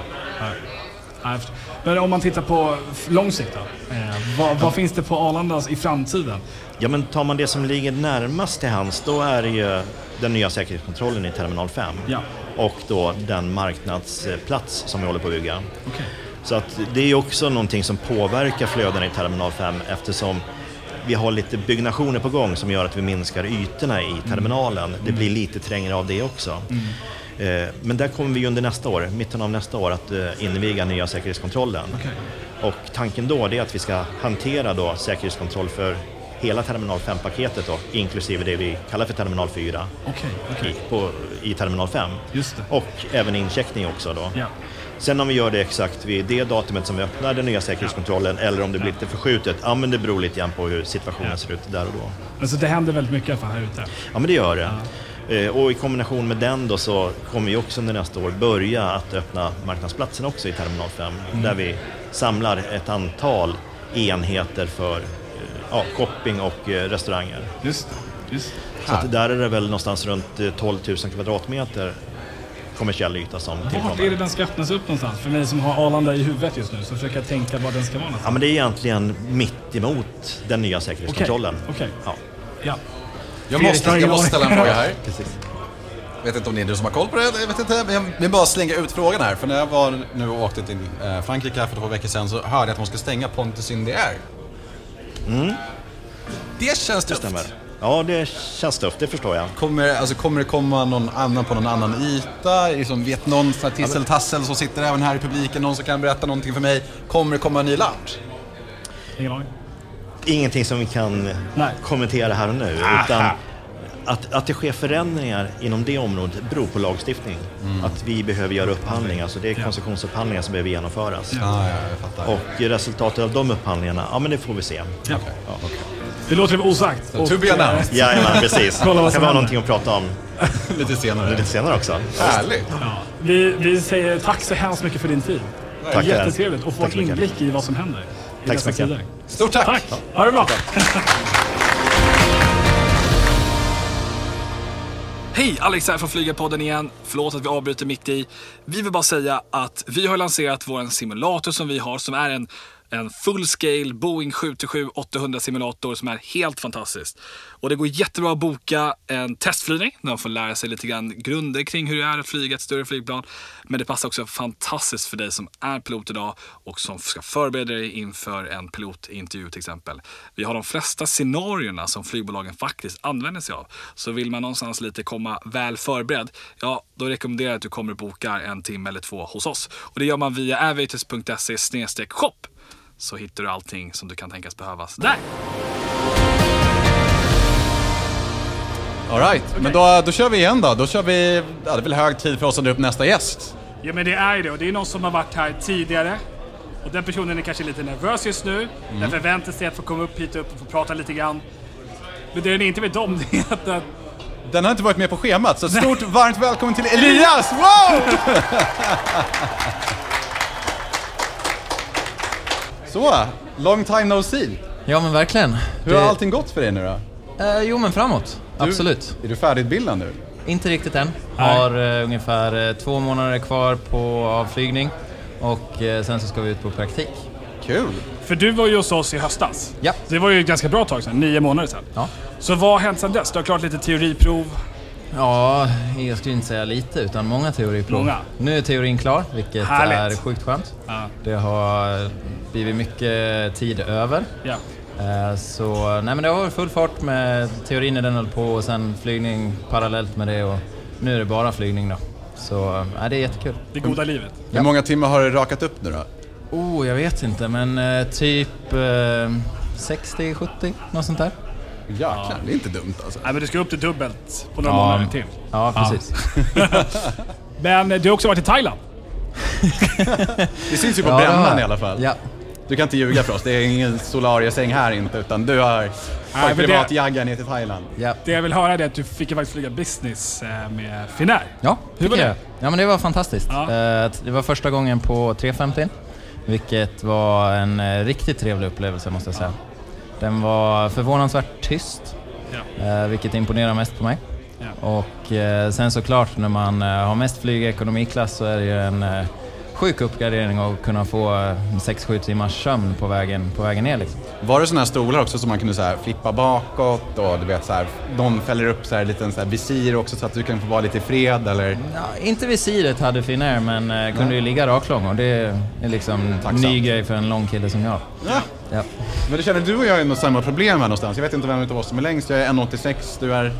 nej. Men om man tittar på lång sikt då? Eh, vad, vad finns det på Arlanda i framtiden? Ja, men tar man det som ligger närmast till hands, då är det ju den nya säkerhetskontrollen i terminal 5. Ja. Och då den marknadsplats som vi håller på att bygga. Okej. Så att det är också någonting som påverkar flödena i terminal 5 eftersom vi har lite byggnationer på gång som gör att vi minskar ytorna i terminalen. Det blir lite trängre av det också. Eh, Men där kommer vi under nästa år, mitten av nästa år, att eh, inviga nya säkerhetskontrollen. Okej. Och tanken då är att vi ska hantera då säkerhetskontroll för hela terminal 5-paketet då, inklusive det vi kallar för terminal 4 Okej, okej. i, på, i terminal 5. Just det. Och även incheckning också då. Ja. Sen om vi gör det exakt vid det datumet som vi öppnar den nya säkerhetskontrollen eller om det blir lite förskjutet, ja men det beror lite grann på hur situationen ser ut där och då. Alltså det händer väldigt mycket i alla fall här ute. Ja men det gör det. Eh, Och i kombination med den då så kommer vi också under nästa år börja att öppna marknadsplatsen också i terminal 5 där vi samlar ett antal enheter för ja, shopping och eh, restauranger. Just just Så att där är det väl någonstans runt eh, 12 000 kvadratmeter kommersiell yta som Vart är det tillkommer. den ska öppnas upp någonstans? För mig som har Arlanda i huvudet just nu så försöker jag tänka var den ska vara Ja, någonstans. men det är egentligen mitt emot den nya säkerhetskontrollen. Okej. Ja. Ja. Jag måste, jag måste ställa en fråga här. Jag vet inte om det är du som har koll på det, jag vet inte. Men jag vill bara slänga ut frågan här. För när jag var nu och åkte till eh, Frankrike här för två veckor sedan så hörde jag att de ska stänga Pontus in the Air. Det känns Det tufft. stämmer. Ja, det känns tufft, det förstår jag. Kommer, alltså, kommer det komma någon annan på någon annan yta? Liksom, vet någon sån här tisseltassel som sitter även här i publiken, någon som kan berätta någonting för mig? Kommer det komma en ny lunch? Ingen aning. Ingenting som vi kan Nej. kommentera här och nu. Utan att, att det sker förändringar inom det området beror på lagstiftning. Att vi behöver göra upphandlingar, så det är koncessionsupphandlingar som behöver genomföras. Ja, ja, jag fattar. Och resultatet av de upphandlingarna, ja men det får vi se. Ja. Låter det vara osagt. To be announced. Jajamän, precis. Kolla vad Det kan vara någonting att prata om Lite senare. lite senare också. Härligt. Ja. Vi, vi säger tack så hemskt mycket för din tid. Tack. Jättetrevligt att få Tack en inblick i vad som händer. i Tack dessa så mycket. tider. Stort tack! Tack! Ha det bra! Hej! Alex här från Flygarpodden igen. Förlåt att vi avbryter mitt i. Vi vill bara säga att vi har lanserat vår simulator som vi har som är en en full scale Boeing 737-800 simulator som är helt fantastisk. Och det går jättebra att boka en testflygning där man får lära sig lite grann grunder kring hur det är att flyga ett större flygplan. Men det passar också fantastiskt för dig som är pilot idag och som ska förbereda dig inför en pilotintervju till exempel. Vi har de flesta scenarierna som flygbolagen faktiskt använder sig av. Så vill man någonstans lite komma väl förberedd, ja då rekommenderar jag att du kommer och bokar en timme eller två hos oss. Och det gör man via aviators.se shop så hittar du allting som du kan tänkas behövas där. Alright, men då, då kör vi igen då. Då kör vi, ja, det är väl hög tid för oss att dra upp nästa gäst. Ja men det är det och det är någon som har varit här tidigare. Och den personen är kanske lite nervös just nu. Den förväntar sig att få komma upp hit upp och få prata lite grann. Men det den inte vet om det är att att Den har inte varit med på schemat, så stort varmt välkommen till Elias! Wow! Så, long time no see. Ja men verkligen. Hur har allting gått för dig nu då? Eh, jo men framåt. Du- Absolut. Är du färdigutbildad nu? Inte riktigt än. Har eh, ungefär eh, två månader kvar på avflygning och eh, sen så ska vi ut på praktik. Kul! För du var ju hos oss i höstas. Ja. Det var ju ett ganska bra tag sedan, nio månader sedan. Ja. Så vad har hänt sedan dess? Du har klart lite teoriprov. Ja, jag skulle inte säga lite utan många teoriprov. Många. Nu är teorin klar, vilket Härligt. är sjukt skönt. Ja. Det har blivit mycket tid över. Ja. Eh, Så nej men det har varit full fart med teorin när den höll på och sen flygning parallellt med det och nu är det bara flygning då. Så nej, det är jättekul. Det goda livet. Hur många timmar har du rakat upp nu då? Oh, jag vet inte, men eh, typ eh, 60-70, något sånt där. Jäklar, det är inte dumt alltså. Nej men du ska upp till dubbelt på några månader till. Ja, precis. Men eh, du har också varit i Thailand. Det syns ju på Ja, brännan i alla fall. Ja. Du kan inte ljuga för oss, det är ingen solariesäng här inte, utan du har Nej, tagit men privat det- jagga ner till Thailand. Ja, Det jag vill höra är att du fick ju faktiskt flyga business eh, med Finnair. ja Hur var det? jag. Ja, men det var fantastiskt. Ja. Eh, Det var första gången på 350, vilket var en eh, riktigt trevlig upplevelse måste jag säga. Den var förvånansvärt tyst, Ja. eh, vilket imponerar mest på mig. Ja. Och eh, sen såklart när man eh, har mest flyg i ekonomiklass så är det ju en sjuk uppgradering att kunna få eh, 6-7 timmars sömn på vägen, på vägen ner liksom. Var det sådana här stolar också som man kunde så här flippa bakåt och du vet så här, de fäller upp så här liten så här visir också så att du kan få vara lite i fred eller? Ja, inte visiret hade Finnair men eh, kunde ju ligga raklång och det är liksom Tacksamt. ny grej för en lång kille som jag. Ja. Ja. Men du känner du och jag har något samma problem här någonstans. Jag vet inte vem utav oss som är längst. Jag är 1,86, du är...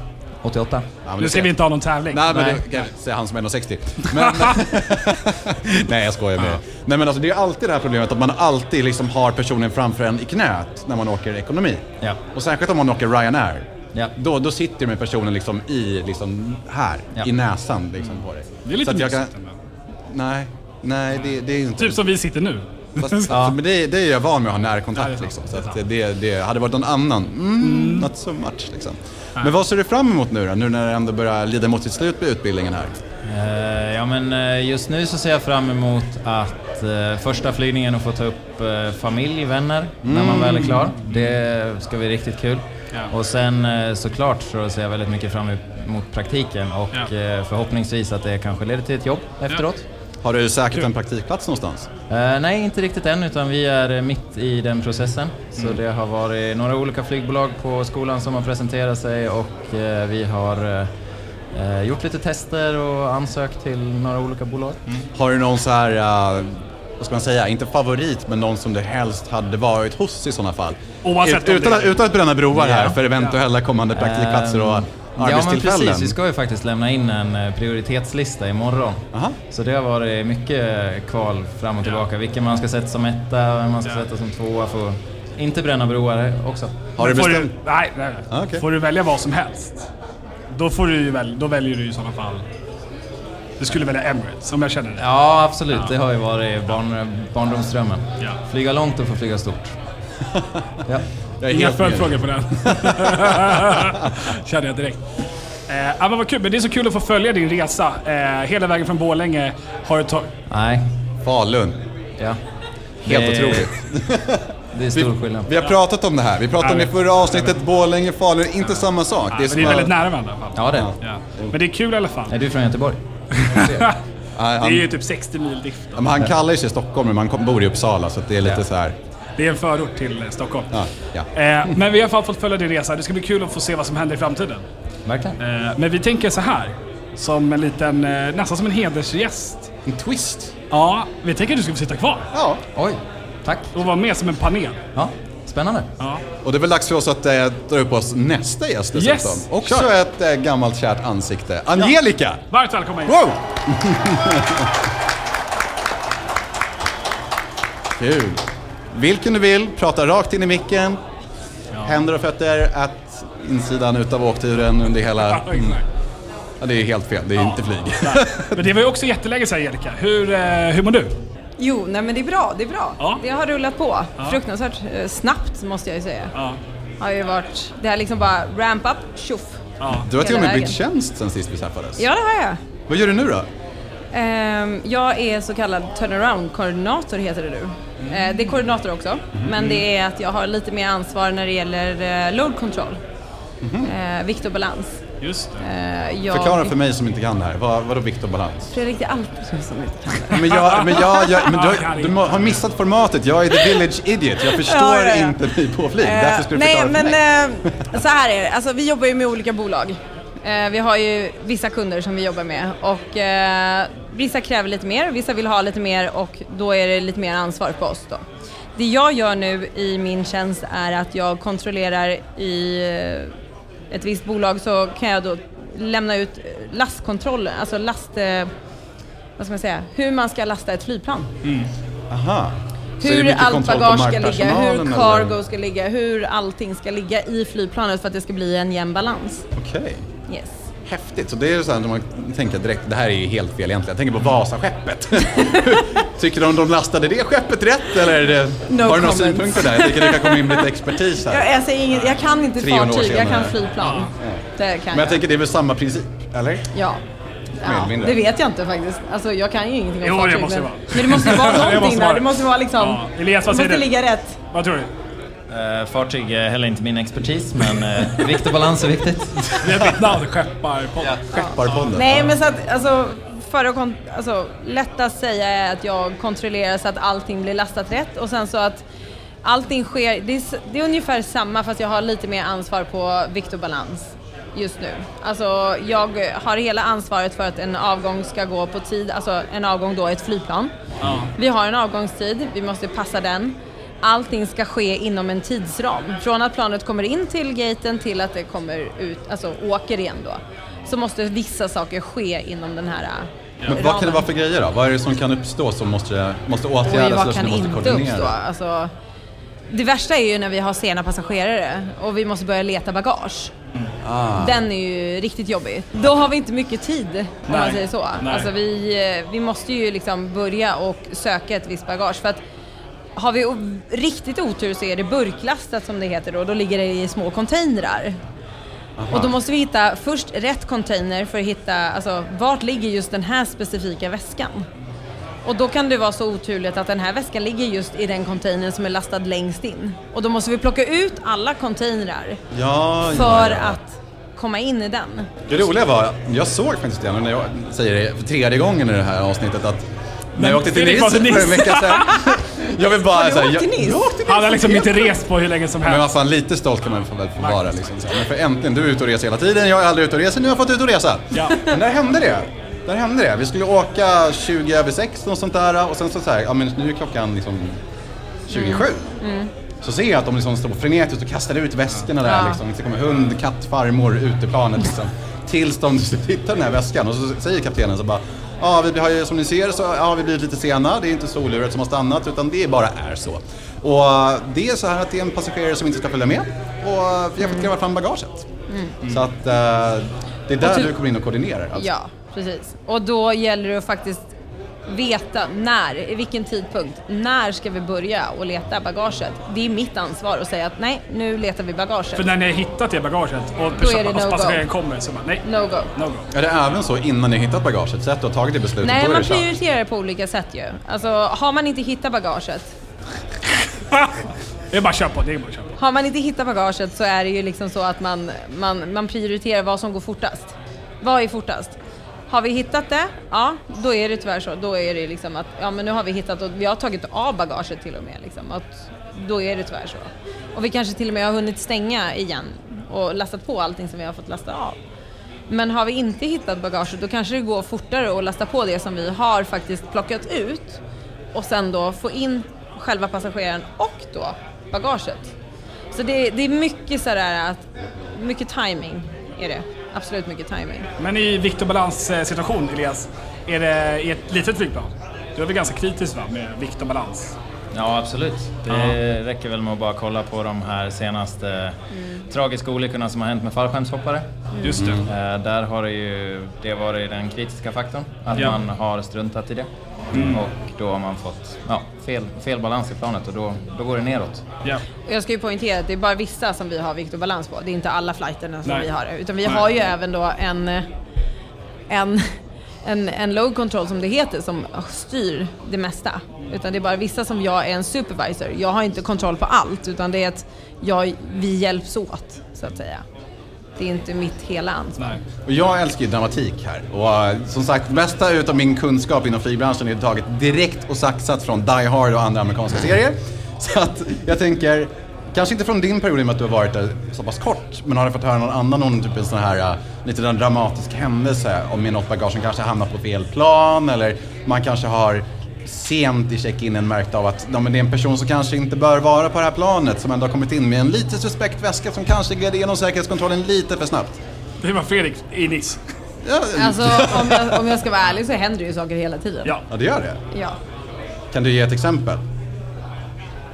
88. Ja, Nu ska vi inte ha någon tävling. Nej men Nej. det kan jag säga han som är 1,60. Men... Nej jag skojar med Nej men alltså det är alltid det här problemet att man alltid liksom har personen framför en i knät när man åker ekonomi. Ja. Och särskilt om man åker Ryanair. Ja. Då, då sitter du med personen liksom i, liksom här, Ja. i näsan liksom på dig. Det är lite mysigt. kan-. Nej, nej det, det är inte... Typ som vi sitter nu. Fast, alltså, men det, det är jag van med att ha Ja, det närkontakt är sant. liksom. Så Det att det, det, det hade varit någon annan, mm, not so much liksom. Men vad ser du fram emot nu då? Nu när det ändå börjar lida mot sitt slut med utbildningen här? Eh, ja men eh, just nu så ser jag fram emot att eh, första flygningen och få ta upp familj, vänner, när man väl är klar. Det ska bli riktigt kul. Ja. Och sen såklart så ser jag väldigt mycket fram emot praktiken och Ja. förhoppningsvis att det kanske leder till ett jobb efteråt. Har du säkert en praktikplats någonstans? Eh, nej, inte riktigt än, utan vi är mitt i den processen. Så Mm. det har varit några olika flygbolag på skolan som har presenterat sig och eh, vi har eh, gjort lite tester och ansökt till några olika bolag. Har du någon så här, uh, vad ska man säga, inte favorit, men någon som du helst hade varit hos i sådana fall? Oavsett om utan, utan att bränna broar här Ja. för eventuella kommande praktikplatser och Ehm, Ja men arbetstillfällen. precis, vi ska ju faktiskt lämna in en eh, prioritetslista imorgon. Aha. Så det har varit mycket kval fram och tillbaka. Vilken man ska sätta som etta vem man ska Ja. sätta som tvåa för inte bränna broar också. Har du får bestämt? Du, nej, nej. nej. Ah, okej. Får du välja vad som helst, då, får du väl, då väljer du i sådana fall... Du skulle välja Emirates, om jag känner det. Ja absolut, det har ju varit barn, barndomsdrömmen. Ja. Flyga långt och få flyga stort. ja. Jag är Inga följdfrågor på den. Kände jag direkt. Eh, ja, men vad kul. Men det är så kul att få följa din resa. Eh, hela vägen från Borlänge har du tagit... Nej, Falun. ja. Helt Det otroligt. Det är stor skillnad. Vi har pratat om det här. Vi pratade om det i förra avsnittet. Borlänge, Falun, inte samma sak. Det är, som det är att- väldigt nära varandra i alla fall. Ja det är. Ja. Men det är kul i alla fall. Är du från Göteborg? Nej, Det han, är ju typ 60 mil ja, men han kallar sig Stockholm, men man kom- bor i Uppsala, så det är lite Ja. så här. Det är en förort till eh, Stockholm. Ja, ja. Eh, men vi har i alla fall fått följa din resa. Det ska bli kul att få se vad som händer i framtiden. Verkligen. Eh, men vi tänker så här. Som en liten, eh, nästan som en hedersgäst. En twist. Ja, vi tänker att du ska få sitta kvar Ja. Oj, tack. och vara med som en panel. Ja, spännande. Ja. Och det är väl dags för oss att eh, dra upp oss nästa gäst dessutom. Yes, Också kör. ett eh, gammalt kärt ansikte. Angelica! Varmt välkommen in. Wow! Kul. Vilken du vill, prata rakt in i micken. Händer och fötter, att insidan utav åkturen under hela... Ja, Mm. Ja, det är helt fel, det är inte flyg. Men det var ju också jättelänge sedan Angelica. Hur, eh, hur mår du? Jo, nej men det är bra, det är bra. Ja. Det har rullat på. Fruktansvärt eh, snabbt måste jag ju säga. Ja. Har ju varit, det har liksom bara ramp up, tjoff. Ja. Du har till och med bytt tjänst sen sist vi träffades. Ja, det har jag. Vad gör du nu då? Ehm, jag är så kallad turnaround-koordinator heter det nu. Eh, det är koordinator också, men det är att jag har lite mer ansvar när det gäller eh, load control. Eh, vikt och balans. Just det. Jag... Förklara för mig som inte kan det här. Vad, vadå vikt och balans? Fredrik, det är alltid du som inte kan det. Men, jag, men, jag, jag, men du, du må- har missat formatet. Jag är the village idiot. Jag förstår Ja, ja, ja. inte mig på flyg. Därför ska du nej, förklara för men mig. så här är det. Alltså, vi jobbar ju med olika bolag. Eh, vi har ju vissa kunder som vi jobbar med och eh, vissa kräver lite mer, vissa vill ha lite mer och då är det lite mer ansvar på oss då. Det jag gör nu i min tjänst är att jag kontrollerar i eh, ett visst bolag så kan jag då lämna ut lastkontroll, alltså last... Vad ska man säga? Hur man ska lasta ett flygplan. Aha. Är det Hur allt bagage ska ligga, hur eller? cargo ska ligga, hur allting ska ligga i flygplanet för att det ska bli en jämn balans. Okej. Yes. Häftigt. Så det är så här när man tänker direkt, det här är ju helt fel egentligen. Jag tänker på Vasaskeppet. Tycker de de lastade det skeppet rätt eller det, No har du några synpunkter där? Jag tycker det kan komma in lite expertis här. Jag, jag, säger inget, jag kan inte 300 år fartyg, jag kan flygplan. Det kan Men jag tänker det är väl samma princip, eller? Ja. Ja, det vet jag inte faktiskt. Alltså jag kan ju ingenting om Jo, det fartyg. måste men, vara. men det måste vara Det någonting måste vara där. det. Det måste vara liksom... Ja. Elias, vad det säger måste du? ligga rätt. Vad tror du? Eh, fartyg är heller inte min expertis, men eh, vikt och balans är viktigt. Det är mitt namn, Skepparpodden. Skepparpodden. Nej men så att, alltså, för att alltså, lättast säga är att jag kontrollerar så att allting blir lastat rätt och sen så att allting sker, det är, det är ungefär samma fast jag har lite mer ansvar på vikt och balans just nu. Alltså jag har hela ansvaret för att en avgång ska gå på tid, alltså en avgång då är ett flygplan. Ja. Vi har en avgångstid, vi måste passa den. Allting ska ske inom en tidsram. Från att planet kommer in till gaten till att det kommer ut, alltså åker igen då. Så måste vissa saker ske inom den här Men vad kan det vara för grejer då? Vad är det som kan uppstå som måste, måste åtgärdas eller som kan du måste inte koordinera? uppstå? Alltså, det värsta är ju när vi har sena passagerare och vi måste börja leta bagage. Ah. Den är ju riktigt jobbig. Då har vi inte mycket tid om Nej. man säger så. Nej. Alltså vi, eh, vi måste ju liksom börja och söka ett visst bagage för att har vi riktigt otur så är det burklastat som det heter då, då ligger det i små containrar. Och då måste vi hitta först rätt container för att hitta, alltså vart ligger just den här specifika väskan? Och då kan det vara så oturligt att den här väskan ligger just i den containern som är lastad längst in. Och då måste vi plocka ut alla containrar Ja, för ja, ja. att komma in i den. Det roliga var, jag såg faktiskt det, när jag säger det för tredje gången i det här avsnittet, att när jag åkte till Nice för en vecka sedan. Jag vill bara... Har du så här, åkt jag- till Nice? Jag åkte. Han har liksom inte rest på hur länge som Men vad helst. fan, lite stolt kan man få väl få vara liksom. Så här. Men för äntligen, du är ute och reser hela tiden, jag är aldrig ute och reser, nu har jag fått ut och resa. Ja. Men där hände det. Där hände det. Vi skulle åka 20 över 6 och sånt där och sen så, så här, ja men nu är klockan liksom 27. Så ser jag att de liksom står frenetiskt och kastar ut väskorna där Ja. liksom. Det kommer hund, katt, farmor, uteplanet liksom. Tills de hittar den här väskan och så säger kaptenen så bara Ja, vi har ju som ni ser så har vi blivit lite sena. Det är inte soluret som har stannat utan det bara är så. Och det är så här att det är en passagerare som inte ska följa med och vi har fått gräva fram bagaget. Så att eh, det är där ty- du kommer in och koordinerar. Alltså. Ja, precis. Och då gäller det att faktiskt veta när, i vilken tidpunkt, när ska vi börja och leta bagaget? Det är mitt ansvar att säga att nej, nu letar vi bagaget. För när ni har hittat det bagaget och det person- no-go. passageraren kommer så bara nej, No go. no go. Är det även så innan ni har hittat bagaget? Så att du har tagit det beslutet, Nej, man det prioriterar på olika sätt ju. Alltså, har man inte hittat bagaget, Det är bara att köra på, det är bara att köra på. har man inte hittat bagaget så är det ju liksom så att man, man, man prioriterar vad som går fortast. Vad är fortast? Har vi hittat det? Ja, då är det tyvärr så. Då är det liksom att, ja men nu har vi hittat och vi har tagit av bagaget till och med liksom. Att, då är det tyvärr så. Och vi kanske till och med har hunnit stänga igen och lastat på allting som vi har fått lasta av. Men har vi inte hittat bagaget då kanske det går fortare att lasta på det som vi har faktiskt plockat ut och sen då få in själva passageraren och då bagaget. Så det, det är mycket sådär att, mycket timing är det. Absolut mycket timing. Men i vikt och balans-situation, Elias, är det i ett litet flygplan? Du är väl ganska kritisk va, med vikt och balans? Ja, absolut. Det räcker väl med att bara kolla på de här senaste tragiska olyckorna som har hänt med fallskärmshoppare. Just det. Eh, där har det ju det varit den kritiska faktorn, att Ja. man har struntat i det. Och då har man fått ja, fel, fel balans i planet och då, då går det neråt. Och jag ska ju poängtera att det är bara vissa som vi har vikt och balans på. Det är inte alla flighterna som Nej. vi har. Utan vi Nej. har ju även då en, en, en, en load control som det heter som styr det mesta. Utan det är bara vissa som jag är en supervisor. Jag har inte kontroll på allt utan det är att jag, vi hjälps åt så att säga. Det är inte mitt hela ansvar. Nej. Och jag älskar ju dramatik här. Och uh, som sagt, det mesta utav min kunskap inom flygbranschen är taget direkt och saxat från Die Hard och andra amerikanska serier. Så att jag tänker, kanske inte från din period i och med att du har varit där så pass kort, men har du fått höra någon annan någon typ en sån här uh, lite dramatisk händelse om med något bagage som kanske hamnar på fel plan eller man kanske har sent i check-inen märkt av att ja, men det är en person som kanske inte bör vara på det här planet som ändå har kommit in med en lite suspekt väska som kanske gled igenom säkerhetskontrollen lite för snabbt. Det var Fredrik i Nice. Ja, Alltså om jag, om jag ska vara ärlig så händer det ju saker hela tiden. Ja. ja, det gör det. ja. Kan du ge ett exempel?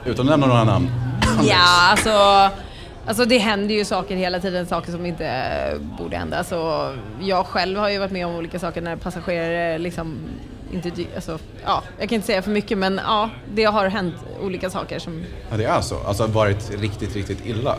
Utan att nämna några namn. Ja, alltså, alltså det händer ju saker hela tiden, saker som inte eh, borde hända. Alltså, jag själv har ju varit med om olika saker när passagerare liksom inte, alltså, ja, jag kan inte säga för mycket men ja, det har hänt olika saker som, Ja, det är så. Alltså varit riktigt, riktigt illa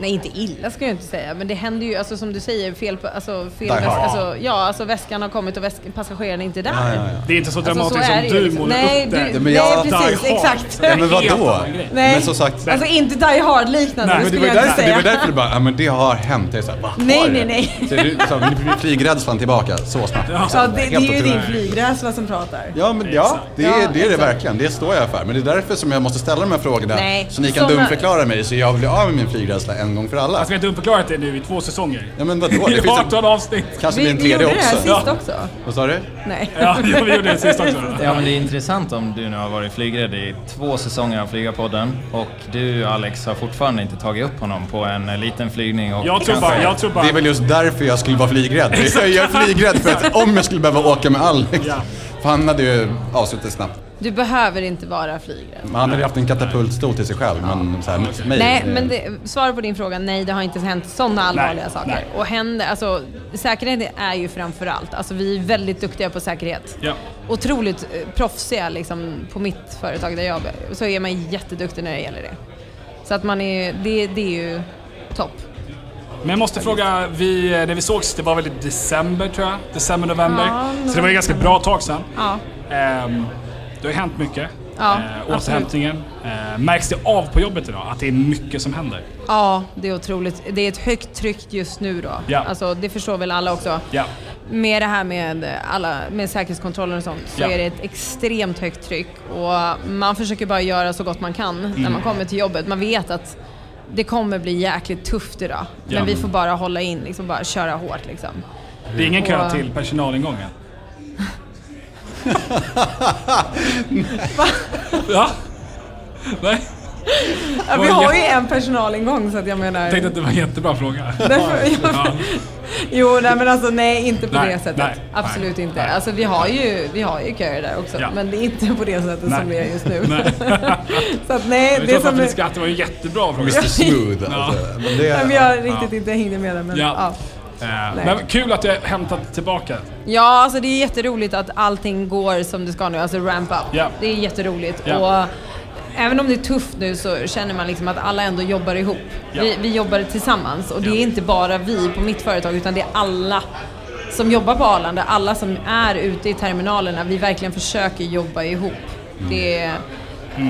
nej inte illa ska jag inte säga, men det händer ju, alltså som du säger, fel, på- alltså, fel väska, alltså, ja, alltså väskan har kommit och väsk, passageraren är inte där. Ja, ja, ja. Det är inte så Alltså, dramatiskt så är som du liksom. målar Nej, upp det. du- men jag- nej precis, exakt. Ja, men vadå? Nej. Men som sagt, Alltså inte Die Hard-liknande, Nej, det skulle jag inte därför, det säga. var därför du bara, ja men det har hänt. Det är så här, Nej, nej, nej. Så du, så, nu blir flygrädslan tillbaka så snabbt. Ja, det, det är ju din flygrädsla som pratar. Ja, men ja, det är, det, är det exakt. verkligen. Det står jag för. Men det är därför som jag måste ställa de här frågorna. Nej, så ni kan dumförklara mig så jag blir av med min flygrädsla en gång för alla. Alltså vi har dumförklarat det nu i två säsonger. Ja men vadå? Det I finns 18 en, avsnitt. kanske blir en vi gjorde tredje det här också. sist också. Vad sa du? Nej. Ja, ja, vi gjorde det sist också. Ja men det är intressant om du nu har varit flygrädd i två säsonger av Flygarpodden och du Alex har fortfarande inte tagit upp honom på en eh, liten flygning och Jag tror kanske- bara, jag tror bara... Det är väl just därför jag skulle vara flygrädd. Jag är flygrädd för att om jag skulle behöva åka med Alex. Ja. För han hade ju avslutat snabbt. Du behöver inte vara flygrädd. Men han hade ju haft en katapultstol till sig själv. Men så här, mig, Nej, men det, svaret på din fråga, nej det har inte hänt sådana allvarliga Nej, saker. nej. Och händer, alltså säkerhet är ju framför allt, alltså vi är väldigt duktiga på säkerhet. Ja. Otroligt eh, proffsiga liksom på mitt företag där jag jobbar, så är man jätteduktig när det gäller det. Så att man är, det, det är ju topp. Men jag måste fråga, vi, när vi sågs, det var väl i december tror jag? December, november. Ja, så det var ju ganska bra tag sedan. Ja. Ehm, det har hänt mycket. Ja, eh, återhämtningen. Eh, märks det av på jobbet idag att det är mycket som händer? Ja, det är otroligt. Det är ett högt tryck just nu då. Ja. Alltså, det förstår väl alla också. Ja. Med det här med, alla, med säkerhetskontrollen och sånt så Ja. är det ett extremt högt tryck och man försöker bara göra så gott man kan Mm. när man kommer till jobbet. Man vet att det kommer bli jäkligt tufft idag. Men Ja. vi får bara hålla in, liksom bara köra hårt liksom. Det är ingen kö Och- till personalingången? ja? Nej? Ja, vi har ju en personalingång så att jag menar... Jag tänkte att det var en jättebra fråga. Därför, Ja. Jo, nej men alltså nej, inte på Nej, det sättet. nej, Absolut nej, inte. nej. Alltså vi har ju, vi har ju köer där också, Ja. men det är inte på det sättet Nej. som det är just nu. Så att nej, Jag det vet som... skrattar, det var en jättebra fråga. Mr Smooth alltså. Men det, Nej, men jag riktigt inte hängde med där, men Ja. ja. Nej. Men kul att du har hämtat tillbaka. Ja, alltså det är jätteroligt att allting går som det ska nu, alltså ramp up. Ja. Det är jätteroligt. Ja. Och även om det är tufft nu så känner man liksom att alla ändå jobbar ihop. Ja. Vi, vi jobbar tillsammans och det är inte bara vi på mitt företag utan det är alla som jobbar på Arlanda, alla som är ute i terminalerna. Vi verkligen försöker jobba ihop. Mm. Det är,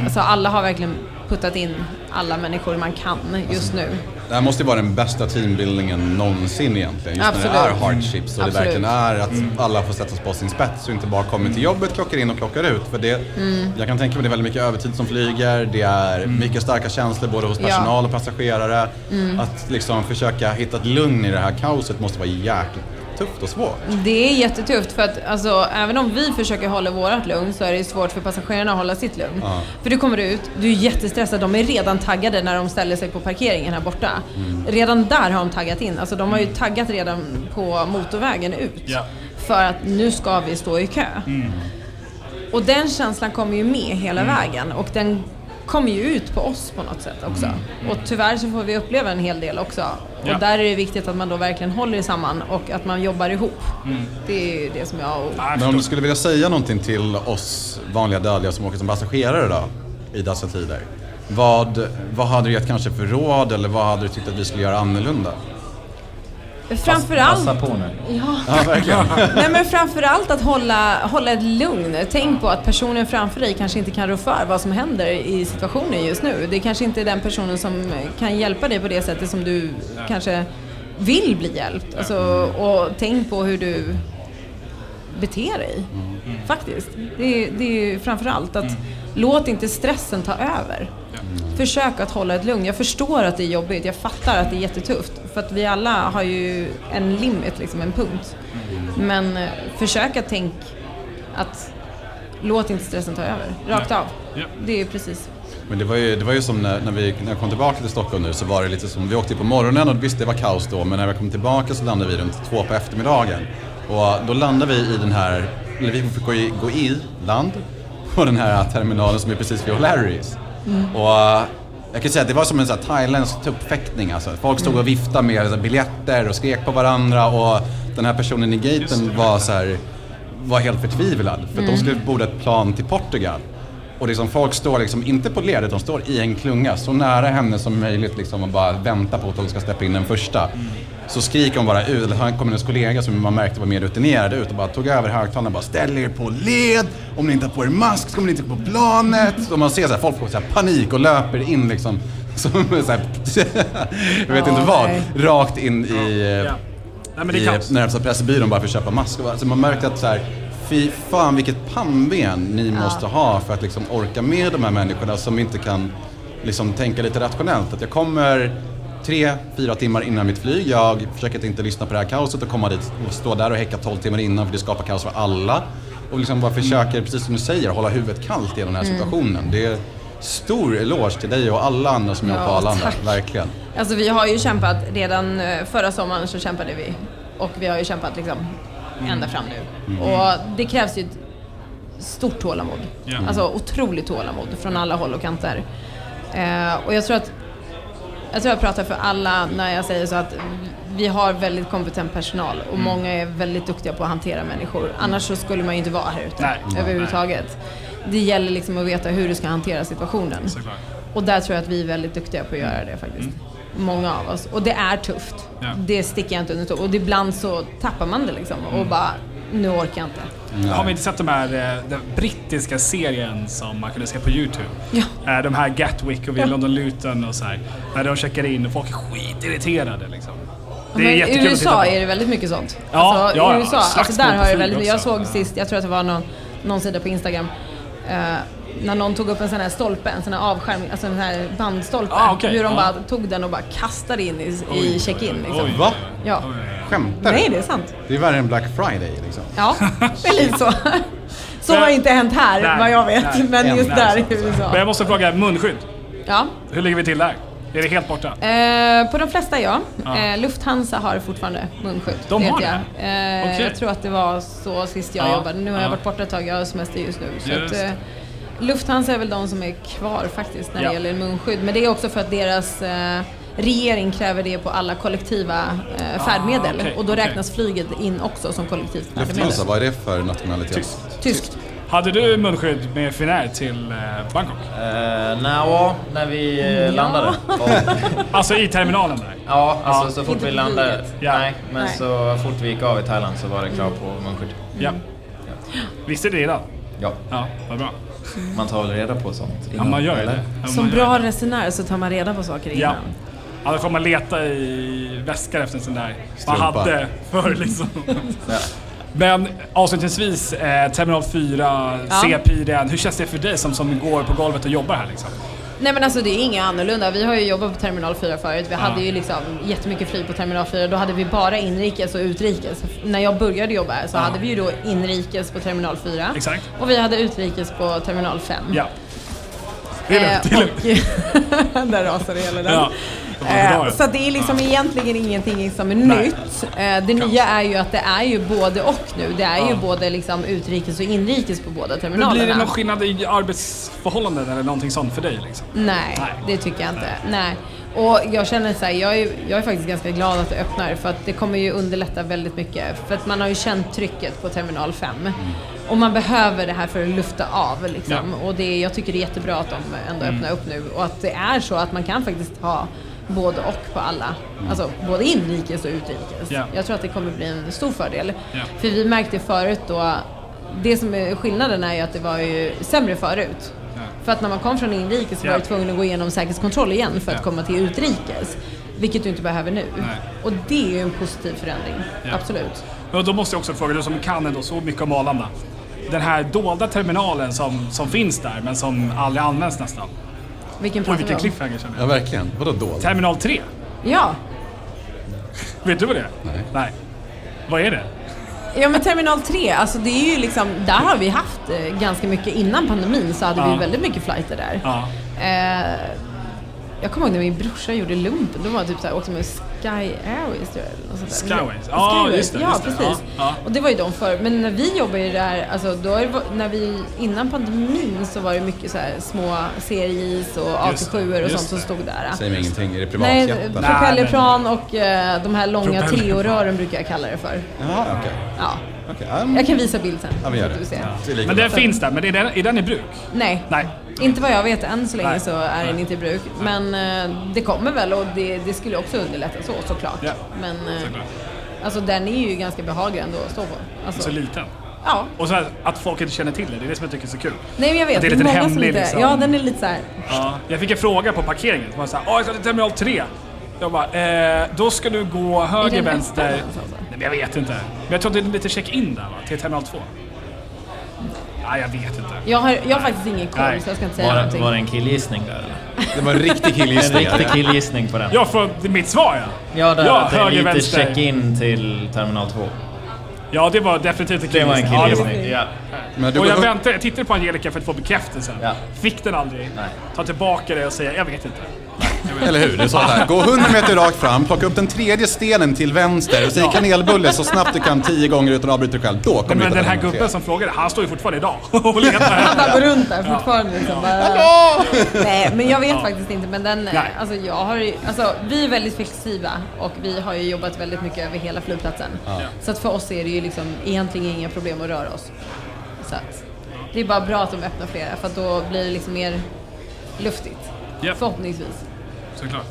alltså alla har verkligen puttat in alla människor man kan just nu. Det här måste ju vara den bästa teambuildingen någonsin egentligen. Just när det är Absolut. hardships och det Absolut. verkligen är att alla får sätta sig på sin spets och inte bara kommer till jobbet, klockar in och klockar ut. För det, Mm. Jag kan tänka mig det är väldigt mycket övertid som flyger, det är mycket starka känslor både hos Ja. personal och passagerare. Mm. Att liksom försöka hitta ett lugn i det här kaoset måste vara jäkligt tufft och svårt. Det är jättetufft för att alltså, även om vi försöker hålla vårat lugn så är det svårt för passagerarna att hålla sitt lugn. Ja. För du kommer ut, du är jättestressad, de är redan taggade när de ställer sig på parkeringen här borta. Redan där har de taggat in, alltså de har ju taggat redan på motorvägen ut. Ja. För att nu ska vi stå i kö. Och den känslan kommer ju med hela vägen och den kommer ju ut på oss på något sätt också. Och tyvärr så får vi uppleva en hel del också. Ja. Och där är det viktigt att man då verkligen håller samman och att man jobbar ihop. Det är ju det som jag... Ja, jag Men om du skulle vilja säga någonting till oss vanliga dödliga som åker som passagerare då, i dessa tider. Vad, vad hade du gett kanske för råd eller vad hade du tyckt att vi skulle göra annorlunda? Framförallt... Passa på nu. Ja. Ja, verkligen. Nej men framförallt att hålla, hålla ett lugn. Tänk på att personen framför dig kanske inte kan rå för vad som händer i situationen just nu. Det kanske inte är den personen som kan hjälpa dig på det sättet som du kanske vill bli hjälpt. Alltså, och tänk på hur du beter dig. Faktiskt. Det, är- det är ju framförallt att låt inte stressen ta över. Försök att hålla ett lugn. Jag förstår att det är jobbigt, jag fattar att det är jättetufft. För att vi alla har ju en limit, liksom en punkt. Men eh, försök att tänka att låt inte stressen ta över, rakt av. Det är precis. Men det var ju, det var ju som när, när, vi, när jag kom tillbaka till Stockholm nu så var det lite som, vi åkte ju på morgonen och visst det var kaos då men när vi kom tillbaka så landade vi runt två på eftermiddagen. Och då landade vi i den här, eller vi fick gå i, gå i land på den här terminalen som är precis vid O'Larrys. Och jag kan säga att det var som en sån här thailändsk tuppfäktning alltså. Folk stod och viftade med så biljetter och skrek på varandra och den här personen i gaten var så här var helt förtvivlad för att de skulle borda ett plan till Portugal. Och liksom folk står liksom, inte på ledet, de står i en klunga så nära henne som möjligt liksom och bara väntar på att hon ska släppa in den första. Så skriker hon bara ut, eller han kom hennes kollega som man märkte var mer rutinerad ut och bara tog över högtalarna och bara ställ er på led, om ni inte har på er mask så kommer ni inte på planet. Och man ser så här, folk får så här panik och löper in liksom som så här, jag vet Ja, inte vad, nej. rakt in i eh, Ja. Nej, men det är i närmsta pressbyrån bara för att köpa mask. Alltså man märkte att så här, fy fan vilket pannben ni måste ha för att liksom orka med de här människorna som inte kan liksom tänka lite rationellt. Att jag kommer tre, fyra timmar innan mitt flyg. Jag försöker att inte lyssna på det här kaoset och komma dit och stå där och häcka 12 timmar innan för det skapar kaos för alla. Och liksom bara försöker, precis som du säger, hålla huvudet kallt i den här Mm. situationen. Det är stor eloge till dig och alla andra som jobbar på Ja, Arlanda. tack. Verkligen. Alltså vi har ju kämpat redan eh, förra sommaren så kämpade vi. Och vi har ju kämpat liksom ända fram nu. Och det krävs ju ett stort tålamod. Ja. Alltså otroligt tålamod från alla håll och kanter. Eh, och jag tror att jag tror jag pratar för alla när jag säger så att vi har väldigt kompetent personal och många är väldigt duktiga på att hantera människor. Annars så skulle man ju inte vara här ute Nej. överhuvudtaget. Det gäller liksom att veta hur du ska hantera situationen. Såklart. Och där tror jag att vi är väldigt duktiga på att göra det faktiskt. Många av oss. Och det är tufft. Ja. Det sticker jag inte under stol. Och ibland så tappar man det liksom och bara, nu orkar jag inte. Har vi inte sett de här, eh, den brittiska serien som man kunde se på YouTube? Ja. Eh, De här Gatwick och vid London Luton och så här. När de checkar in och folk är skitirriterade liksom. Det är Men I USA är det väldigt mycket sånt. Ja, alltså, ja, i ja. USA, alltså där har flyg väldigt Jag såg sist, jag tror att det var någon, någon sida på Instagram, eh, när någon tog upp en sån här stolpe, en sån här avskärmning, alltså en här bandstolpe. Ah, okej, hur de bara tog den och bara kastade in i, i check-in. Liksom. Oj. Va? Ja. Skämtar Nej, det är sant. Det är värre än Black Friday liksom. Ja, det är lite så. Så har inte hänt här, Nej, vad jag vet. nej, men just nej, där i USA. Men jag måste fråga, munskydd. Ja. Hur ligger vi till där? Är det helt borta? Eh, på de flesta ja. Ja. Eh, Lufthansa har fortfarande munskydd. De har jag. det? Eh, Okej. Jag tror att det var så sist jag Ja, jobbade. Nu har ja. jag varit borta ett tag, jag har semester just nu. Så Just att, eh, Lufthansa är väl de som är kvar faktiskt när Ja. det gäller munskydd. Men det är också för att deras eh, regering kräver det på alla kollektiva eh, färdmedel. Ah, okej, och då okej. räknas flyget in också som kollektivt färdmedel. Lufthansa, vad är det för nationalitet? Tyst. Tyskt. Hade du munskydd med Finnair till eh, Bangkok? Uh, Nja, när vi eh, Ja. landade. Och, Alltså i terminalen där? ja, alltså Ja. så fort Inte vi landade. Ja. Nej, men Nej. så fort vi gick av i Thailand så var det krav på munskydd. Ja. Visste du det redan? Ja, Ja, vad bra. Man tar väl reda på sånt Ja, innan, man gör ju eller? det. Ja, Som bra det. resenär så tar man reda på saker Ja. innan. Ja, då får man leta i väskar efter en sån där. Man hade förr liksom. Ja. Men avslutningsvis, eh, Terminal 4, Ja. CP-den. Hur känns det för dig som, som går på golvet och jobbar här liksom? Nej men alltså det är inget annorlunda. Vi har ju jobbat på Terminal 4 förut. Vi Ja. hade ju liksom jättemycket flyg på Terminal 4. Då hade vi bara inrikes och utrikes. När jag började jobba här så Ja. hade vi ju då inrikes på Terminal 4. Exakt. Och vi hade utrikes på Terminal 5. Ja. Det är lugnt, lugnt. och där rasade hela den. Ja. Eh, så det är liksom egentligen ingenting som är Nej. nytt. Eh, det nya är ju att det är ju både och nu. Det är ju både liksom utrikes och inrikes på båda Men terminalerna. blir det någon skillnad i arbetsförhållanden eller någonting sånt för dig liksom? Nej, Nej. det tycker jag inte. Nej. Och jag känner så här, jag är, jag är faktiskt ganska glad att det öppnar för att det kommer ju underlätta väldigt mycket. För att man har ju känt trycket på Terminal 5. Och man behöver det här för att lufta av liksom. Ja. Och det, jag tycker det är jättebra att de ändå öppnar upp nu. Och att det är så att man kan faktiskt ha både och på alla. Alltså både inrikes och utrikes. Ja. Jag tror att det kommer bli en stor fördel. Ja. För vi märkte förut då, det som är skillnaden är ju att det var ju sämre förut. Ja. För att när man kom från inrikes så var du tvungen att gå igenom säkerhetskontroll igen för att komma till utrikes. Vilket du inte behöver nu. Nej. Och det är ju en positiv förändring. Absolut. Och då måste jag också fråga, du som kan ändå så mycket om Arlanda. Den här dolda terminalen som, som finns där men som aldrig används nästan. Vilken Oj, pratar vilken vi om? cliffhanger känner Ja, jag. verkligen. Vadå dold? Terminal 3. Ja. Vet du vad det är? Nej. Nej. Vad är det? Ja men Terminal 3, alltså det är ju liksom, där har vi haft eh, ganska mycket innan pandemin så hade vi Ja. ju väldigt mycket flighter där. Ja. Eh, jag kommer ihåg när min brorsa gjorde lumpen, då var det typ såhär, åkte med Sky Airways tror jag. Skyways. Ja, Skyways. just det, Ja, just det. precis. Ja. Och det var ju de för. Men när vi jobbade ju där, alltså då är det, när vi, innan pandemin så var det mycket så här små CRJs och Just AT7 och sånt som stod där. Säger mig ingenting. Är det Nej, privatjet? eller? propellerplan och eh, de här långa. TO-rören brukar jag kalla det för. Jaha, okej. Ja. Um, Jag kan visa bild sen. Ja, vi gör att det. lika Men den finns där, men är den, är den i bruk? Nej, Nej. inte vad jag vet än så länge Nej. så är den Nej. inte i bruk. Men eh, det kommer väl och det, det skulle också underlätta så såklart. Ja, Men såklart. alltså den är ju ganska behaglig ändå att stå på. Alltså, Så liten. ja. Och så här, att folk inte känner till det, det är det som jag tycker är så kul. Nej men jag vet, Det är det är lite många hemlig, inte... liksom. Ja, den är lite så här. Ja. Jag fick en fråga på parkeringen. Det var så här, Åh, jag ska till terminal 3. Jag bara, eh, då ska du gå höger, den vänster. alltså? Jag vet inte. Men jag tror att det är lite check-in där va? Till terminal 2. Nej, jag vet inte. Jag har, jag har faktiskt ingen koll Nej. så jag ska inte säga Var, det- någonting. var det en killgissning där eller? Det var en riktig En killgissning. riktig killgissning på den. Ja, för mitt svar ja. Ja, där, Ja, att det är lite check-in till terminal 2. Ja, det var definitivt en Det var en killgissning. Ja, var- killgissning. Ja. Och jag väntade, jag tittade på Angelica för att få bekräftelse. Ja. Fick den aldrig. Nej. Ta tillbaka det och säga, jag vet inte. Eller hur? Du sa så här, gå 100 meter rakt fram, plocka upp den tredje stenen till vänster och säg kanelbulle så snabbt du kan 10 gånger utan att avbryta dig själv. Då kommer men hitta den här gubben som frågade, han står ju fortfarande idag och letar. Han bara går runt där fortfarande liksom. Bara, Nej, men jag vet Ja. faktiskt inte. Men den, Nej. alltså, jag har, alltså, vi är väldigt flexibla och vi har ju jobbat väldigt mycket över hela flygplatsen. Så att för oss är det ju liksom egentligen inga problem att röra oss. Så att, det är bara bra att de öppnar flera för att då blir det liksom mer luftigt. Ja. Förhoppningsvis. Såklart.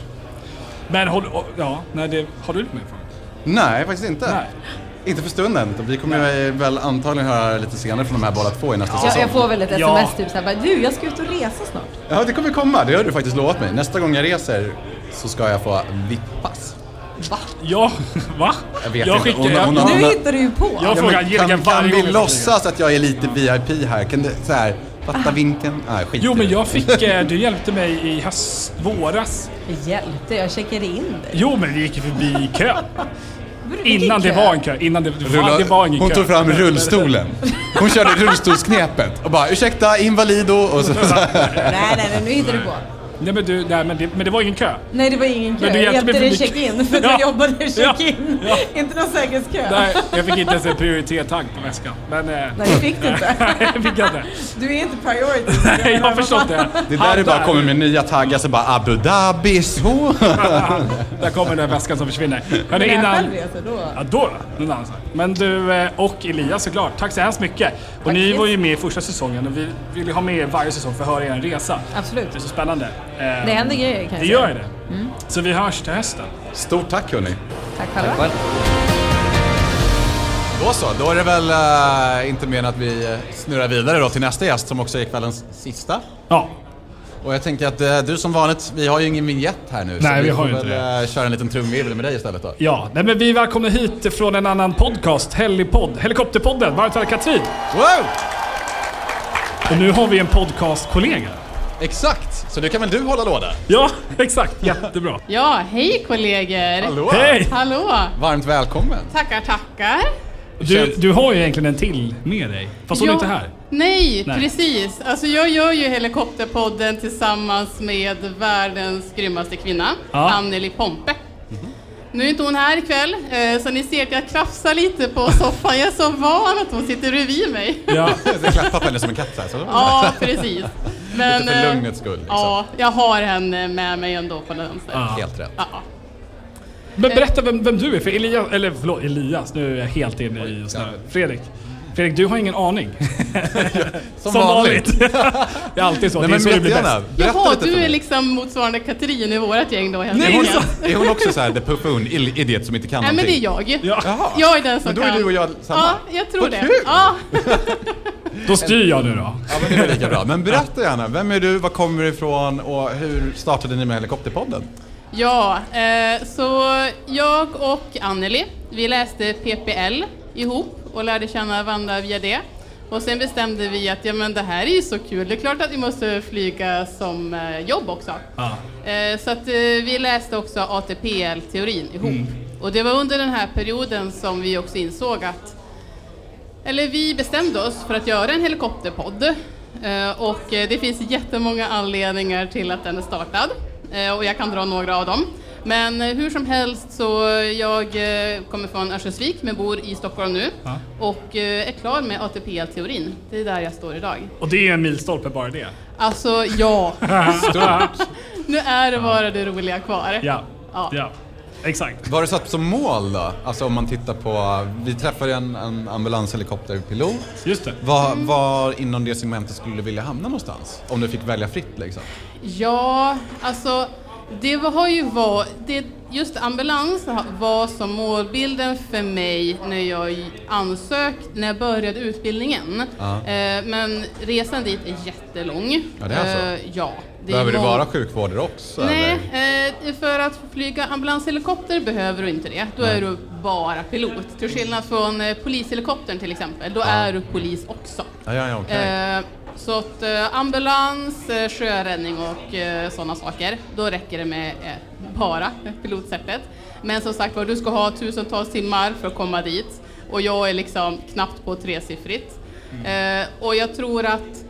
Men du, ja, nej, det, har du lite mer frågor? Nej, faktiskt inte. Nej. Inte för stunden. Vi kommer ju väl antagligen höra lite senare från de här båda två i nästa Jag, säsong. jag får väl ett Ja. sms typ såhär, du jag ska ut och resa snart. Ja, det kommer komma. Det har du faktiskt lovat mig. Nästa gång jag reser så ska jag få VIP-pass. Va? Ja, va? Jag vet jag inte. skickar... Hon- jag, hon- hon- Nu hittar du ju på. jag frågar Angelica kan, varje kan gång vi jag låtsas att jag är lite VIP här? Kan det så här, fatta vinken? Nej, skit Jo, i men det. jag fick... eh, Du hjälpte mig i höst, våras. Hjälpte, jag checkade in dig. Jo, men vi gick ju förbi kö. Vilken Innan det kö? var en kö. Innan det, Rulla- det var ingen hon kö. tog fram rullstolen. Hon körde rullstolsknepet och bara ursäkta, invalido och så. Nej, nej, nej, nu hittar du på. Nej, men, du, nej, men, det, men det var ingen kö. Nej, det var ingen kö. Men du Jag hjälpte hjälpte mig dig check-in för att Ja. jag jobbade i Ja. check-in. Ja. Inte någon säkerhetskö. Nej, jag fick inte ens en prioritetstagg på väskan. Men, eh, Nej, det fick du inte. Nej, jag fick inte. Du är inte priority. Nej, jag har förstått det. Det där Han är bara kommer med nya taggar så bara Abu Dhabi, så. Där kommer den där väskan som försvinner. När jag innan... själv reser då. Ja, då någon annan sak. Men du eh, och Elias såklart, tack så hemskt mycket. Och Tack ni var ju med i första säsongen och vi vill ju ha med er varje säsong för att höra er resa. Absolut. Det är så spännande. Eh, Det händer grejer kan jag Det gör ju det. Så vi hörs till hösten. Stort tack hörni. Tack själva. Då så, då är det väl eh, inte mer än att vi eh, snurrar vidare då till nästa gäst som också är kvällens sista. Ja, Och jag tänker att eh, du som vanligt, vi har ju ingen vignett här nu. Nej, så vi vi har ju inte väl eh, köra en liten trumvirvel med dig istället då. ja. Nej, men vi välkomnar hit från en annan podcast, Helipodd, Helikopterpodden. Varmt välkomna Katrin! Wow! Och nu har vi en podcastkollega. Exakt! Så nu kan väl du hålla låda? Ja, exakt. Jättebra. Ja, hej kollegor! Hallå! Hej! Hallå! Varmt välkommen! Tackar, tackar! Du, du har ju egentligen en till med dig. Fast hon är inte här. Nej, Nej. precis. Alltså jag gör ju Helikopterpodden tillsammans med världens grymmaste kvinna, Ja. Anneli Pompe. Nu är inte hon här ikväll, eh, så ni ser att jag krafsar lite på soffan. Jag är så van att hon sitter bredvid mig. Ja. Jag har klappat henne som en katt här. Så. Ja, precis. Men, Lite för eh, lugnets skull. Liksom. Ja, jag har henne med mig ändå på den. Ja. Helt rätt. Ja. Men berätta vem, vem du är för Elias, eller förlåt Elias, nu är jag helt inne i här. Fredrik. Fredrik, du har ingen aning. Som vanligt. det är alltid så. Nej det är men så det blir bäst. berätta Jaha, du är liksom motsvarande Katrin i vårt gäng då helt Är hon, är hon också så här the buffoon idiot som inte kan Nej men det är någonting? jag. Ja. Jaha. Jag är den som Men då är kan. du och jag samma. Ja, jag tror Vad det. kul! Ja. Då styr jag nu då. Ja men det är lika bra. Men berätta gärna, vem är du, var kommer du ifrån och hur startade ni med Helikopterpodden? ja, eh, så jag och Anneli, vi läste PPL ihop och lärde känna varandra via det. Och sen bestämde vi att ja, men det här är ju så kul, det är klart att vi måste flyga som eh, jobb också. Ja. Eh, Så att eh, vi läste också ATPL-teorin ihop. Mm. Och det var under den här perioden som vi också insåg att, eller vi bestämde oss för att göra en helikopterpodd. Och det finns jättemånga anledningar till att den är startad. Och jag kan dra några av dem. Men eh, hur som helst så jag eh, kommer från Örnsköldsvik men bor i Stockholm nu Ja. och eh, är klar med ATPL-teorin. Det är där jag står idag. Och det är en milstolpe bara det. Alltså ja, nu är det bara det roliga kvar. Ja. Ja. ja. Exakt. Vad har du satt som mål då? Alltså om man tittar på, vi träffade en, en ambulanshelikopterpilot. Just det. Var, var inom det segmentet skulle du vilja hamna någonstans? Om du fick välja fritt liksom. Ja, alltså det har ju varit, det, just ambulans var som målbilden för mig när jag ansökt, när jag började utbildningen. Ja. Eh, men resan dit är jättelång. Ja, det är så? Eh, ja. Det Behöver du mång- vara sjukvårdare också? Nej, eller? eh, för att flyga ambulanshelikopter behöver du inte det. Då är du bara pilot. Till skillnad från eh, polishelikoptern till exempel, då är du polis också. Ja, ja, ja, okej. Eh, så att ambulans, sjöräddning och sådana saker, då räcker det med bara pilotsättet. Men som sagt var, du ska ha tusentals timmar för att komma dit och jag är liksom knappt på tresiffrigt. Eh, och jag tror att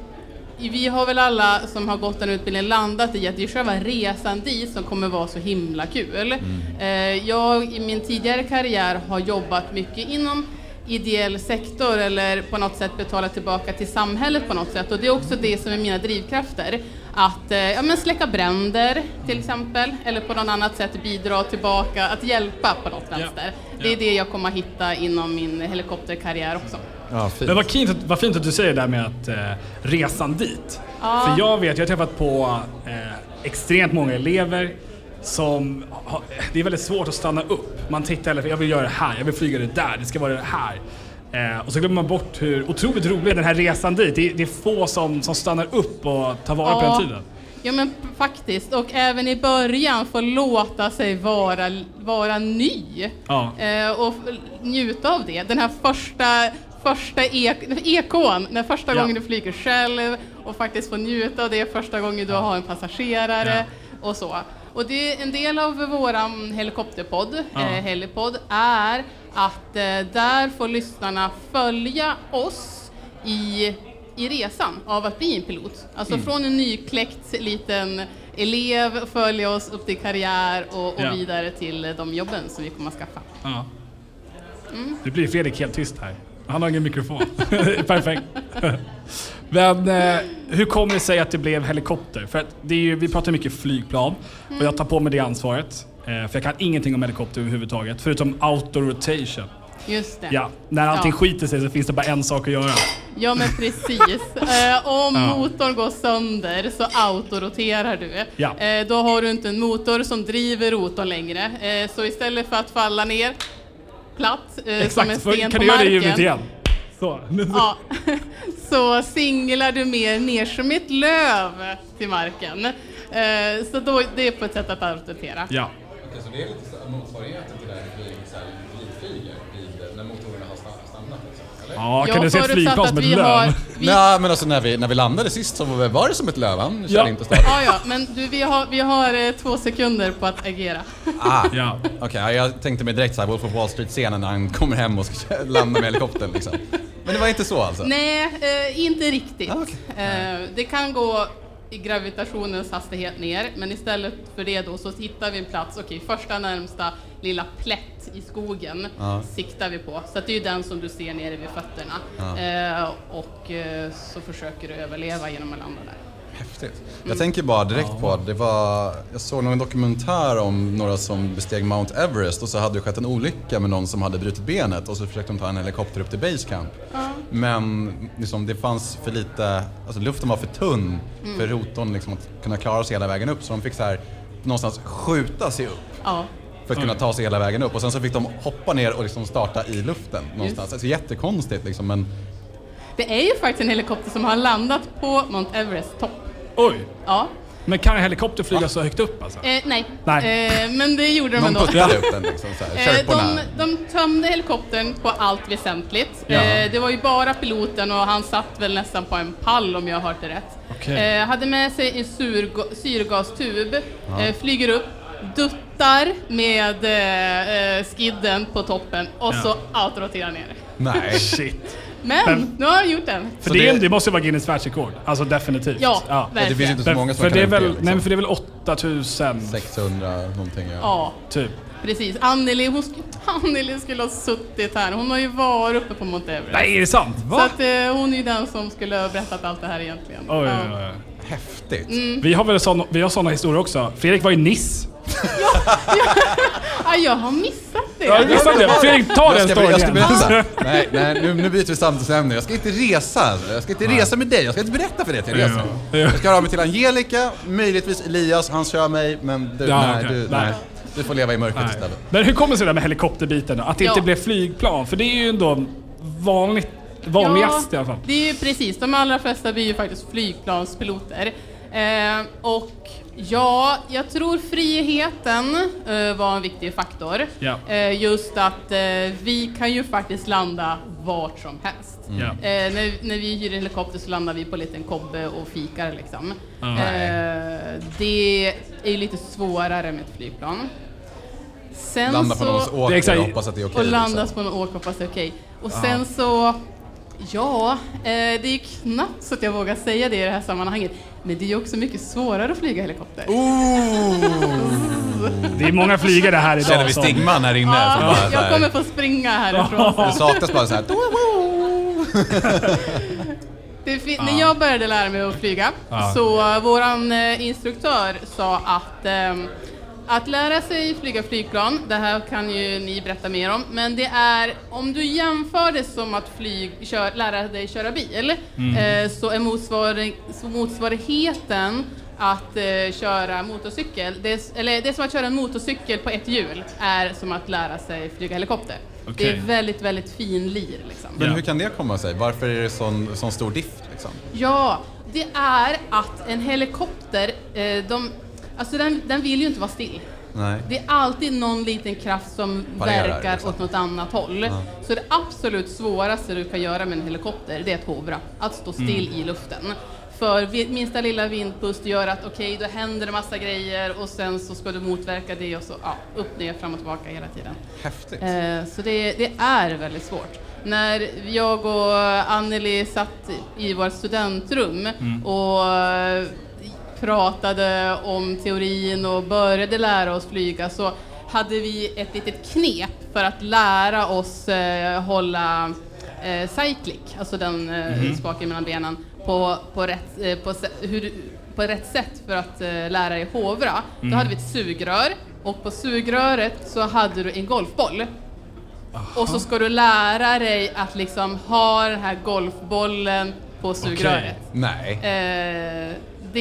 vi har väl alla som har gått den utbildningen landat i att det är själva resan dit som kommer vara så himla kul. Eh, jag i min tidigare karriär har jobbat mycket inom ideell sektor eller på något sätt betala tillbaka till samhället på något sätt och det är också det som är mina drivkrafter. Att eh, ja, men släcka bränder till exempel eller på något annat sätt bidra tillbaka, att hjälpa på något vänster. Det är det jag kommer att hitta inom min helikopterkarriär också. Ja, fint. Men vad fint, att- vad fint att du säger det där med att eh, resan dit. Ja. För jag vet, jag har träffat på eh, extremt många elever som har, det är väldigt svårt att stanna upp Man tittar hela jag vill göra det här, jag vill flyga det där, det ska vara det här. Eh, och så glömmer man bort hur otroligt rolig den här resan dit. Det, är- det är få som, som stannar upp och tar vara på Ja. den tiden. Ja men faktiskt, och även i början få låta sig vara, vara ny Ja. eh, och njuta av det. Den här första, första ek, ekon, den första Ja. gången du flyger själv och faktiskt få njuta av det första gången du har en passagerare och så. Och det, en del av våran helikopterpodd, Ja. eh, Helipod, är att eh, där får lyssnarna följa oss i, i resan av att bli en pilot. Alltså Mm. från en nykläckt liten elev, följa oss upp till karriär och, och Ja. vidare till de jobben som vi kommer att skaffa. Ja. Mm. Nu blir Fredrik helt tyst här. Han har ingen mikrofon. Perfekt. Men eh, hur kommer det sig att det blev helikopter? För att det är ju, vi pratar mycket flygplan och jag tar på mig det ansvaret. Eh, för jag kan ingenting om helikopter överhuvudtaget, förutom auto-rotation. Just det. Ja, när allting Ja. skiter sig så finns det bara en sak att göra. Ja men precis. Eh, om Ja. motorn går sönder så autoroterar du. Ja. Eh, då har du inte en motor som driver rotorn längre. Eh, så istället för att falla ner platt eh, som en sten kan på du göra det marken. ljudet igen? Så. Ja, så singlar du mer ner som ett löv till marken. Eh, så då, det är på ett sätt att autorontera. Ja. Okej, så det är lite motsvarigheten till det här flyg, så här, glidflyger vid, när motorerna har stannat liksom, eller? Ja, kan du se ett flygplan att som ett vi löv? har- Vi- Nej, men alltså när vi, när vi landade sist så var var det som ett löv, han Ja. inte start. Ja, ja, men du, vi har, vi har eh, två sekunder på att agera. Ah, Ja. Okej, ja, jag tänkte mig direkt såhär Wolf of Wall Street-scenen när han kommer hem och ska landa med helikoptern liksom. Men det var inte så alltså? Nej, eh, inte riktigt. Ah, okej. Eh, det kan gå i gravitationens hastighet ner, men istället för det då så hittar vi en plats, okej, första närmsta lilla plätt i skogen Ja. siktar vi på. Så det är ju den som du ser nere vid fötterna. Ja. Eh, och eh, så försöker du överleva genom att landa där. Häftigt. Jag tänker bara direkt på, det var, jag såg någon dokumentär om några som besteg Mount Everest och så hade det skett en olycka med någon som hade brutit benet och så försökte de ta en helikopter upp till Base Camp. Men liksom, det fanns för lite, alltså luften var för tunn för rotorn liksom, att kunna klara sig hela vägen upp så de fick så här någonstans skjuta sig upp Ja, för att kunna ta sig hela vägen upp och sen så fick de hoppa ner och liksom starta i luften någonstans. Alltså jättekonstigt liksom men det är ju faktiskt en helikopter som har landat på Mount Everest topp. Oj! Ja, Men kan en helikopter flyga så högt upp alltså? eh, nej, Nej. Eh, men det gjorde de ändå. puttade upp den liksom så här, Eh, de, de tömde helikoptern på allt väsentligt. Eh, det var ju bara piloten och han satt väl nästan på en pall om jag har hört det rätt. Okej. Eh, hade med sig en surga- syrgastub, eh, flyger upp, duttar med eh, eh, skidden på toppen och Ja. så outroterar ner. Nej. Shit. Men, Men- nu har han gjort den. För Så det, det- det måste ju vara Guinness världsrekord. Alltså definitivt. Ja, Ja, det verkligen. finns inte så många som för, det är kan väl, det, liksom. nej, men för det är väl 8000 600 någonting ja. Ja, typ. precis. Anneli, hon Anneli skulle ha suttit här. Hon har ju varit uppe på Mount Everest. Nej, är det sant? Så Va? att, eh, hon är ju den som skulle ha berättat allt det här egentligen. Oj, Ja. oj, oj. Häftigt. Mm. Vi har väl såna, vi har såna historier också. Fredrik var i Nice. Ah, jag har missat det. Ja, visst var det? Fredrik, ta den Jag storyn jag ska igen. berätta. Nej, nej nu, nu byter vi samtalsämne. Jag ska inte resa. Jag ska inte resa med dig. Jag ska inte berätta för dig att jag reser. Ja. Jag ska höra av mig till Angelica, möjligtvis Elias. Han kör mig, men du, Ja, nej, okej. du, Nej. nej. du får leva i mörkret Nej. istället. Men hur kommer det sig där med helikopterbiten då? Att det Ja. inte blev flygplan? För det är ju ändå vanligt, vanligast i alla fall. Det är ju precis, de allra flesta blir ju faktiskt flygplanspiloter. Eh, och ja, jag tror friheten eh, var en viktig faktor. Ja. Eh, just att eh, vi kan ju faktiskt landa vart som helst. Ja. Eh, när, när vi hyr en helikopter så landar vi på en liten kobbe och fikar liksom. Eh, det är ju lite svårare med ett flygplan. Sen Landa på så, någons Det är åker exakt- och hoppas att det är okej. och landas liksom. på en åk hoppas det är okej. Och sen så, ja, eh, det är knappt så att jag vågar säga det i det här sammanhanget. Men det är också mycket svårare att flyga helikopter. Det är många flygare här idag Känner vi stigman här inne? Ja, som bara, jag här, kommer få springa härifrån. Det saknas bara så här. Det fi- När jag började lära mig att flyga Ja. så våran eh, instruktör sa att ehm, att lära sig flyga flygplan, det här kan ju ni berätta mer om, men det är om du jämför det som att flyg, kör, lära dig köra bil Mm. eh, så är motsvarig, så motsvarigheten att eh, köra motorcykel, det är, eller det är som att köra en motorcykel på ett hjul, är som att lära sig flyga helikopter. Det Okej. är väldigt, väldigt fin lir liksom. Men hur kan det komma sig? Varför är det sån, sån stor diff liksom? Ja, det är att en helikopter, eh, de, alltså den, den vill ju inte vara still. Nej. Det är alltid någon liten kraft som Parerar, verkar liksom. åt något annat håll. Så det absolut svåraste du kan göra med en helikopter, det är att hovra. Att stå still i luften. För minsta lilla vindpust gör att okej, då händer det massa grejer och sen så ska du motverka det och så ja, upp, ner, fram och tillbaka hela tiden. Häftigt. Eh, så det, det är väldigt svårt. När jag och Anneli satt i vårt studentrum och eh, pratade om teorin och började lära oss flyga så hade vi ett litet knep för att lära oss eh, hålla eh, cyclic, alltså den eh, spaken mellan benen, på, på, rätt, eh, på, hur, på rätt sätt för att eh, lära dig hovra. Då hade vi ett sugrör och på sugröret så hade du en golfboll. Och så ska du lära dig att liksom ha den här golfbollen på sugröret. Nej.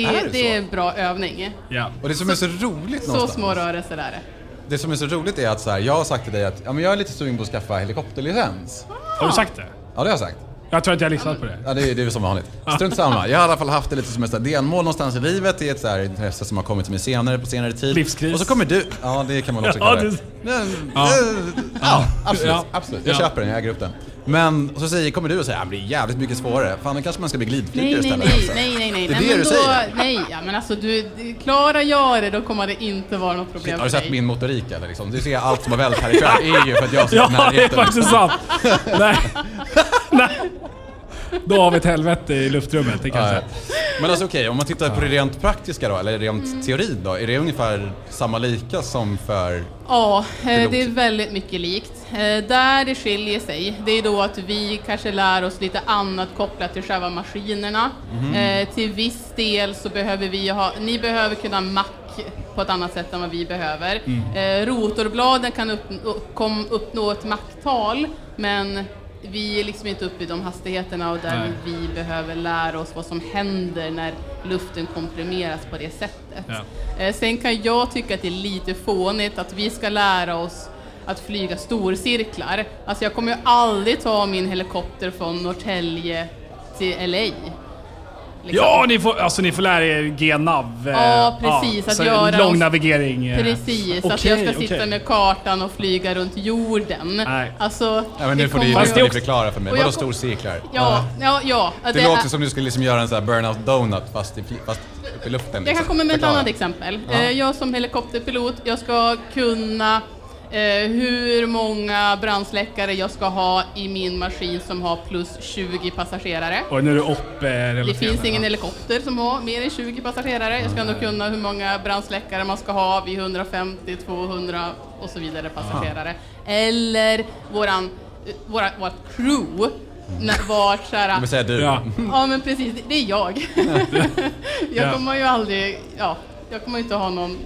Det, Är det det är så? en bra övning. Ja. Och det som är så roligt Så någonstans. små rörelser är det. Det som är så roligt är att så här, jag har sagt till dig att ja, men jag är lite sugen på att skaffa helikopterlicens. Har du sagt det? Ja, det har jag sagt. Jag tror att jag har lyssnat på det. Ja, det är, det är som vanligt. Strunt samma. Jag har i alla fall haft det lite som ett så delmål någonstans i livet. Det är ett så här intresse som har kommit till mig senare, på senare tid. Livskris. Och så kommer du... Ja, det kan man också Ja, kalla det. Ja. eh, ja, absolut. Ja. absolut. Jag Ja. köper den, jag äger upp den. Men och så säger, kommer du och säger att det är jävligt mycket svårare. Fan, då kanske man ska bli nej, istället. nej, alltså. nej, nej, nej. Det är nej, det men du då, säger. Nej, ja, men alltså du, klarar jag det då kommer det inte vara något problem Har du sett min motorik eller? Liksom? Du ser allt som har vält här ikväll är ju för att jag sitter Ja, det är faktiskt sant. Nej. Nej. Då har vi ett helvete i luftrummet, det kan jag Ja, säga. ja. Men alltså okej, om man tittar på det rent praktiska då, eller rent teori då, är det ungefär samma lika som för... Ja, eh, Pilot. det är väldigt mycket likt. Eh, Där det skiljer sig, det är då att vi kanske lär oss lite annat kopplat till själva maskinerna. Eh, Till viss del så behöver vi ha, ni behöver kunna Mac på ett annat sätt än vad vi behöver. Mm. Rotorbladen kan upp, upp, kom, uppnå ett Mac-tal, men vi är liksom inte uppe i de hastigheterna och där Nej. vi behöver lära oss vad som händer när luften komprimeras på det sättet. Ja. Eh, Sen kan jag tycka att det är lite fånigt att vi ska lära oss att flyga storcirklar. Alltså jag kommer ju aldrig ta min helikopter från Norrtälje till LA. Liksom. Ja, ni får, alltså, ni får lära er GNAV. eh, Ja, precis, att så göra Lång navigering. eh. Precis, att Okej, jag ska sitta okej. med kartan och flyga runt jorden. Nej. Alltså, Ja men nu det får ni, kommer nu får det förklara för mig. jag Vadå kom- storcirklar? Ja, ja, ja. Det, låter som du skulle liksom göra en sån här burnout donut fast, i, fast upp i luften. Jag liksom. kan komma med ett Förklara. annat exempel. Ja. Eh, Jag som helikopterpilot, jag ska kunna eh, hur många brandsläckare jag ska ha i min maskin som har plus 20 passagerare. Och nu är det upp eh, Det finns ingen helikopter som har mer än 20 passagerare. Jag ska ändå kunna hur många brandsläckare man ska ha vid 150, 200 och så vidare passagerare. Eller våran, eh, våra, vårt crew. När, vart så här, vill säga du. Ja. Ja men precis, det- är jag. jag Ja. kommer ju aldrig, ja, jag kommer inte ha någon,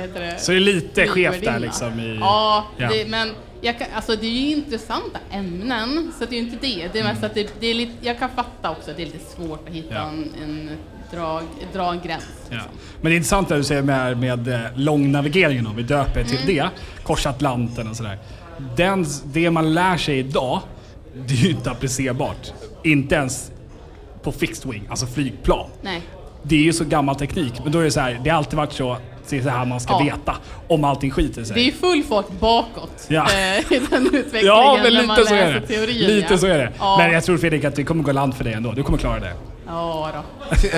vad heter det? Så det är lite skevt där liksom i... Ja, Ja. Det, men jag kan, alltså det är ju intressanta ämnen, så det är ju inte det. Det är mest att det, det är lite, jag kan fatta också att det är lite svårt att hitta Ja. en, en drag, dra en gräns. Ja. Liksom. Men det är intressant det du säger med, med eh, långnavigeringen, om vi döper till Mm. det. Korsa Atlanten och sådär. Den, det man lär sig idag, det är ju inte applicerbart. Inte ens på fixed wing, alltså flygplan. Nej. Det är ju så gammal teknik, men då är det så här, det har alltid varit så, det är så här man ska Ja. veta om allting skiter sig. Det är full fart bakåt Ja. eh, i den utvecklingen Ja, men när man lite så är läser det. teorin. Lite ja. så är det. Men jag tror Fredrik att det kommer gå land för dig ändå. Du kommer klara det. Ja, då. Du,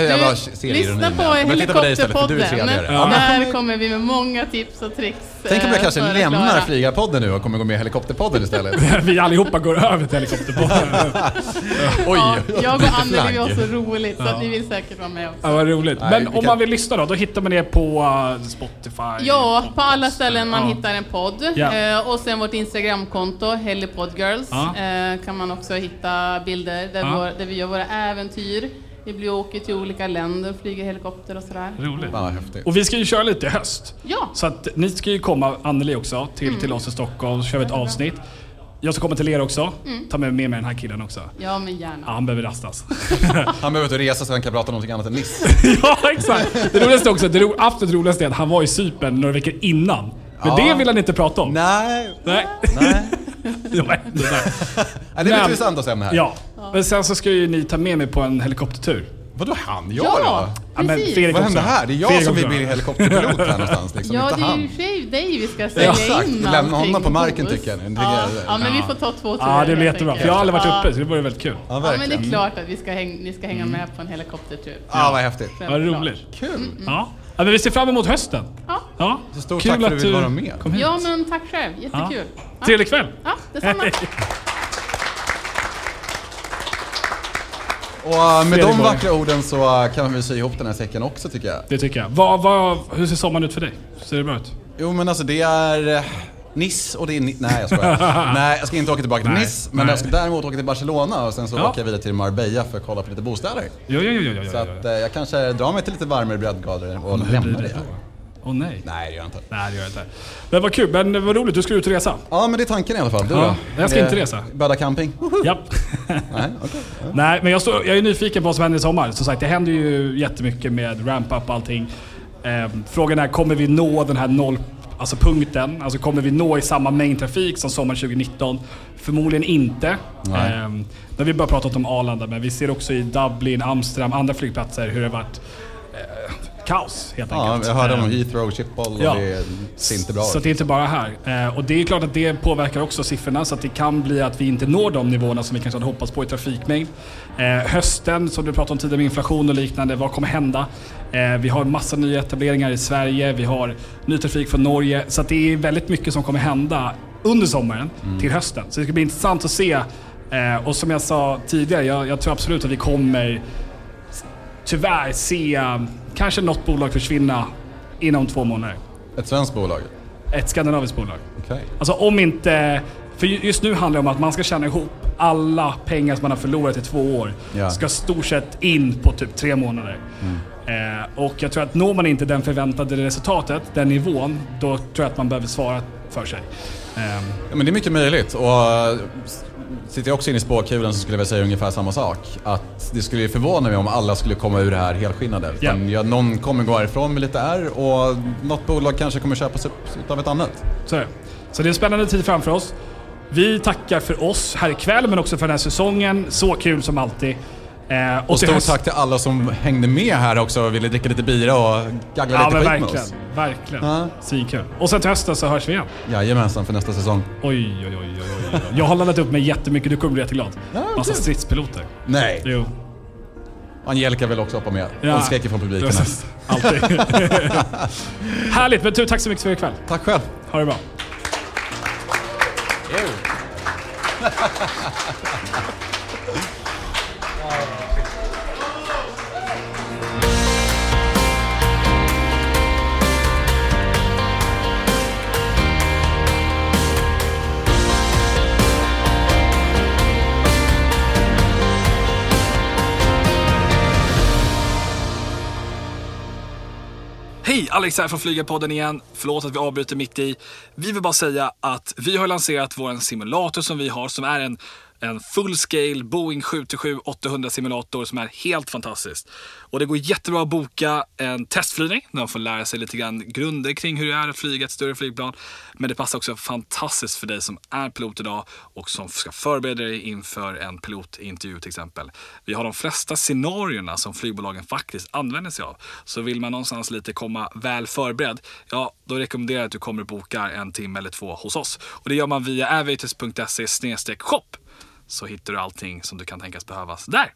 ser lyssna på Helikopterpodden. Ja. Där kommer vi med många tips och tricks. Tänk om jag eh, kanske lämnar klara. Flygarpodden nu och kommer gå med i Helikopterpodden istället. Vi allihopa går över till helikopterpodden. Oj! Ja, jag och Anneli vi har så roligt så att ni vill säkert vara med också. Ja, vad roligt. Nej, Men vi om kan- man vill lyssna då, då hittar man det på uh, Spotify? Ja, på alla ställen man Ja. hittar en podd. Ja. Eh, och sen vårt Instagramkonto, Helipodgirls, Ja. eh, kan man också hitta bilder där, Ja. vår, där vi gör våra äventyr. Vi blir åker till olika länder, flyger helikopter och sådär. Roligt. Vad häftigt. Och vi ska ju köra lite i höst. Ja, Så att ni ska ju komma, Anneli också, till, till oss i Stockholm, så kör vi ett avsnitt. Jag ska komma till er också. Ta med, med mig den här killen också. Ja, men gärna. Ja, han behöver rastas. Han behöver inte resa så han kan prata om någonting annat än Niss. ja, exakt. Det roligaste också, det ro, absolut roligaste är att han var i Cypern några veckor innan. Men Ja. det vill han inte prata om. Nej. Nej. Nej. Det var ändå där. Nej, det är lite Men- intressant att säga här. Ja. Men sen så ska ju ni ta med mig på en helikoptertur. Vadå han? Jag Ja, då? Ja, men precis. Fredrik Vad också. hände här? Det är jag Fredrik som vill också. bli helikopterpilot här någonstans. Liksom, Ja, inte det är ju han. och för dig vi ska sälja Exakt, in lämna honom på marken hos. tycker jag. Det Ja, ja, men vi får ta två turer Ja, det blir helt jättebra. För enkelt. jag har aldrig varit uppe, så det vore väldigt kul. Ja, Ja, men det är klart att vi ska häng, ni ska hänga med på en helikoptertur. Ja, vad häftigt. Vad roligt. Kul. Ja. Ja, men vi ser fram emot hösten. Ja. Ja. Så stort tack för att du vill vara med. kom hit. Ja, men tack själv. Jättekul. Ja, Trevlig kväll. ja detsamma. Och uh, med Fredrik de vackra orden så uh, kan vi sy ihop den här säcken också tycker jag. Det tycker jag. Vad, vad, hur ser sommaren ut för dig? Ser det bra ut? Jo men alltså det är Niss och det är Ni- Nej jag skojar. Nej jag ska inte åka tillbaka till Nice men nej. jag ska däremot åka till Barcelona och sen så Ja. åker jag vidare till Marbella för att kolla på lite bostäder. Jo, jo, jo, jo, Så att eh, jag kanske drar mig till lite varmare breddgrader och blir lämnar det det. Åh nej. Nej det gör jag inte. Nej, det gör jag inte. Men vad kul. Men vad roligt, du ska ut och resa. Ja men det är tanken i alla fall. Du Ja, då? jag ska Är inte det resa. Böda camping? Japp. Nej, okej. Nej, men jag, står, jag är nyfiken på vad som händer i sommar. Som sagt, det händer ju jättemycket med ramp-up och allting. Eh, frågan är, kommer vi nå den här noll, alltså punkten? Alltså kommer vi nå i samma mängd trafik som sommaren 2019? Förmodligen inte. Nej. Eh, nu har vi bara pratat om Arlanda, men vi ser också i Dublin, Amsterdam, andra flygplatser hur det har varit eh, kaos helt Ja, enkelt. jag hörde om Heathrow, Schiphol och Ja. det ser inte bra Så ut. det är inte bara här. Eh, och det är klart att det påverkar också siffrorna så att det kan bli att vi inte når de nivåerna som vi kanske hade hoppats på i trafikmängd. Eh, hösten, som du pratade om tidigare med inflation och liknande, vad kommer hända? Vi har massa nya etableringar i Sverige, vi har ny trafik från Norge. Så det är väldigt mycket som kommer hända under sommaren till hösten. Så det ska bli intressant att se. Och som jag sa tidigare, jag, jag tror absolut att vi kommer tyvärr se kanske något bolag försvinna inom två månader. Ett svenskt bolag? Ett skandinaviskt bolag. Okej. Alltså om inte... För ju- just nu handlar det om att man ska tjäna ihop alla pengar som man har förlorat i två år. Ja. Ska stort sett in på typ tre månader. Eh, och jag tror att når man inte den förväntade resultatet, den nivån, då tror jag att man behöver svara för sig. Ehm, Ja, men det är mycket möjligt. Och eh, sitter jag också inne i spåkulan så skulle jag säga ungefär samma sak. Att det skulle ju förvåna mig om alla skulle komma ur det här helskinnade. Utan ja, någon kommer gå härifrån med lite R och något bolag kanske kommer köpas upp av ett annat. Så är det. Så det är en spännande tid framför oss. Vi tackar för oss här ikväll, men också för den här säsongen. Så kul som alltid. Eh, Och till stort tack till alla som hängde med här också och ville dricka lite bira och gaggla Ja lite skit med verkligen. oss. Verkligen. Ja. Svinkul. Och sen till hösten så hörs vi igen. Jajamensan för nästa säsong. Oj, oj, oj, oj, oj. Jag har laddat upp mig jättemycket, du kommer bli jätteglad. Ja, Massa kul. stridspiloter. Nej, Jo. Angelica vill också hoppa med. Ja. Hon skrek ifrån publiken. här. Precis. Alltid. Härligt, men du, tack så mycket för ikväll. Tack själv. Ha det bra. Hej! Alex här från Flygarpodden igen. Förlåt att vi avbryter mitt i. Vi vill bara säga att vi har lanserat vår simulator som vi har som är en, en full scale Boeing 737-800 simulator som är helt fantastisk. Och det går jättebra att boka en testflygning där man får lära sig lite grann grunder kring hur det är att flyga ett större flygplan. Men det passar också fantastiskt för dig som är pilot idag och som ska förbereda dig inför en pilotintervju till exempel. Vi har de flesta scenarierna som flygbolagen faktiskt använder sig av. Så vill man någonstans lite komma väl förberedd, ja då rekommenderar jag att du kommer och bokar en timme eller två hos oss. Och det gör man via aviators.se shop så hittar du allting som du kan tänkas behövas där.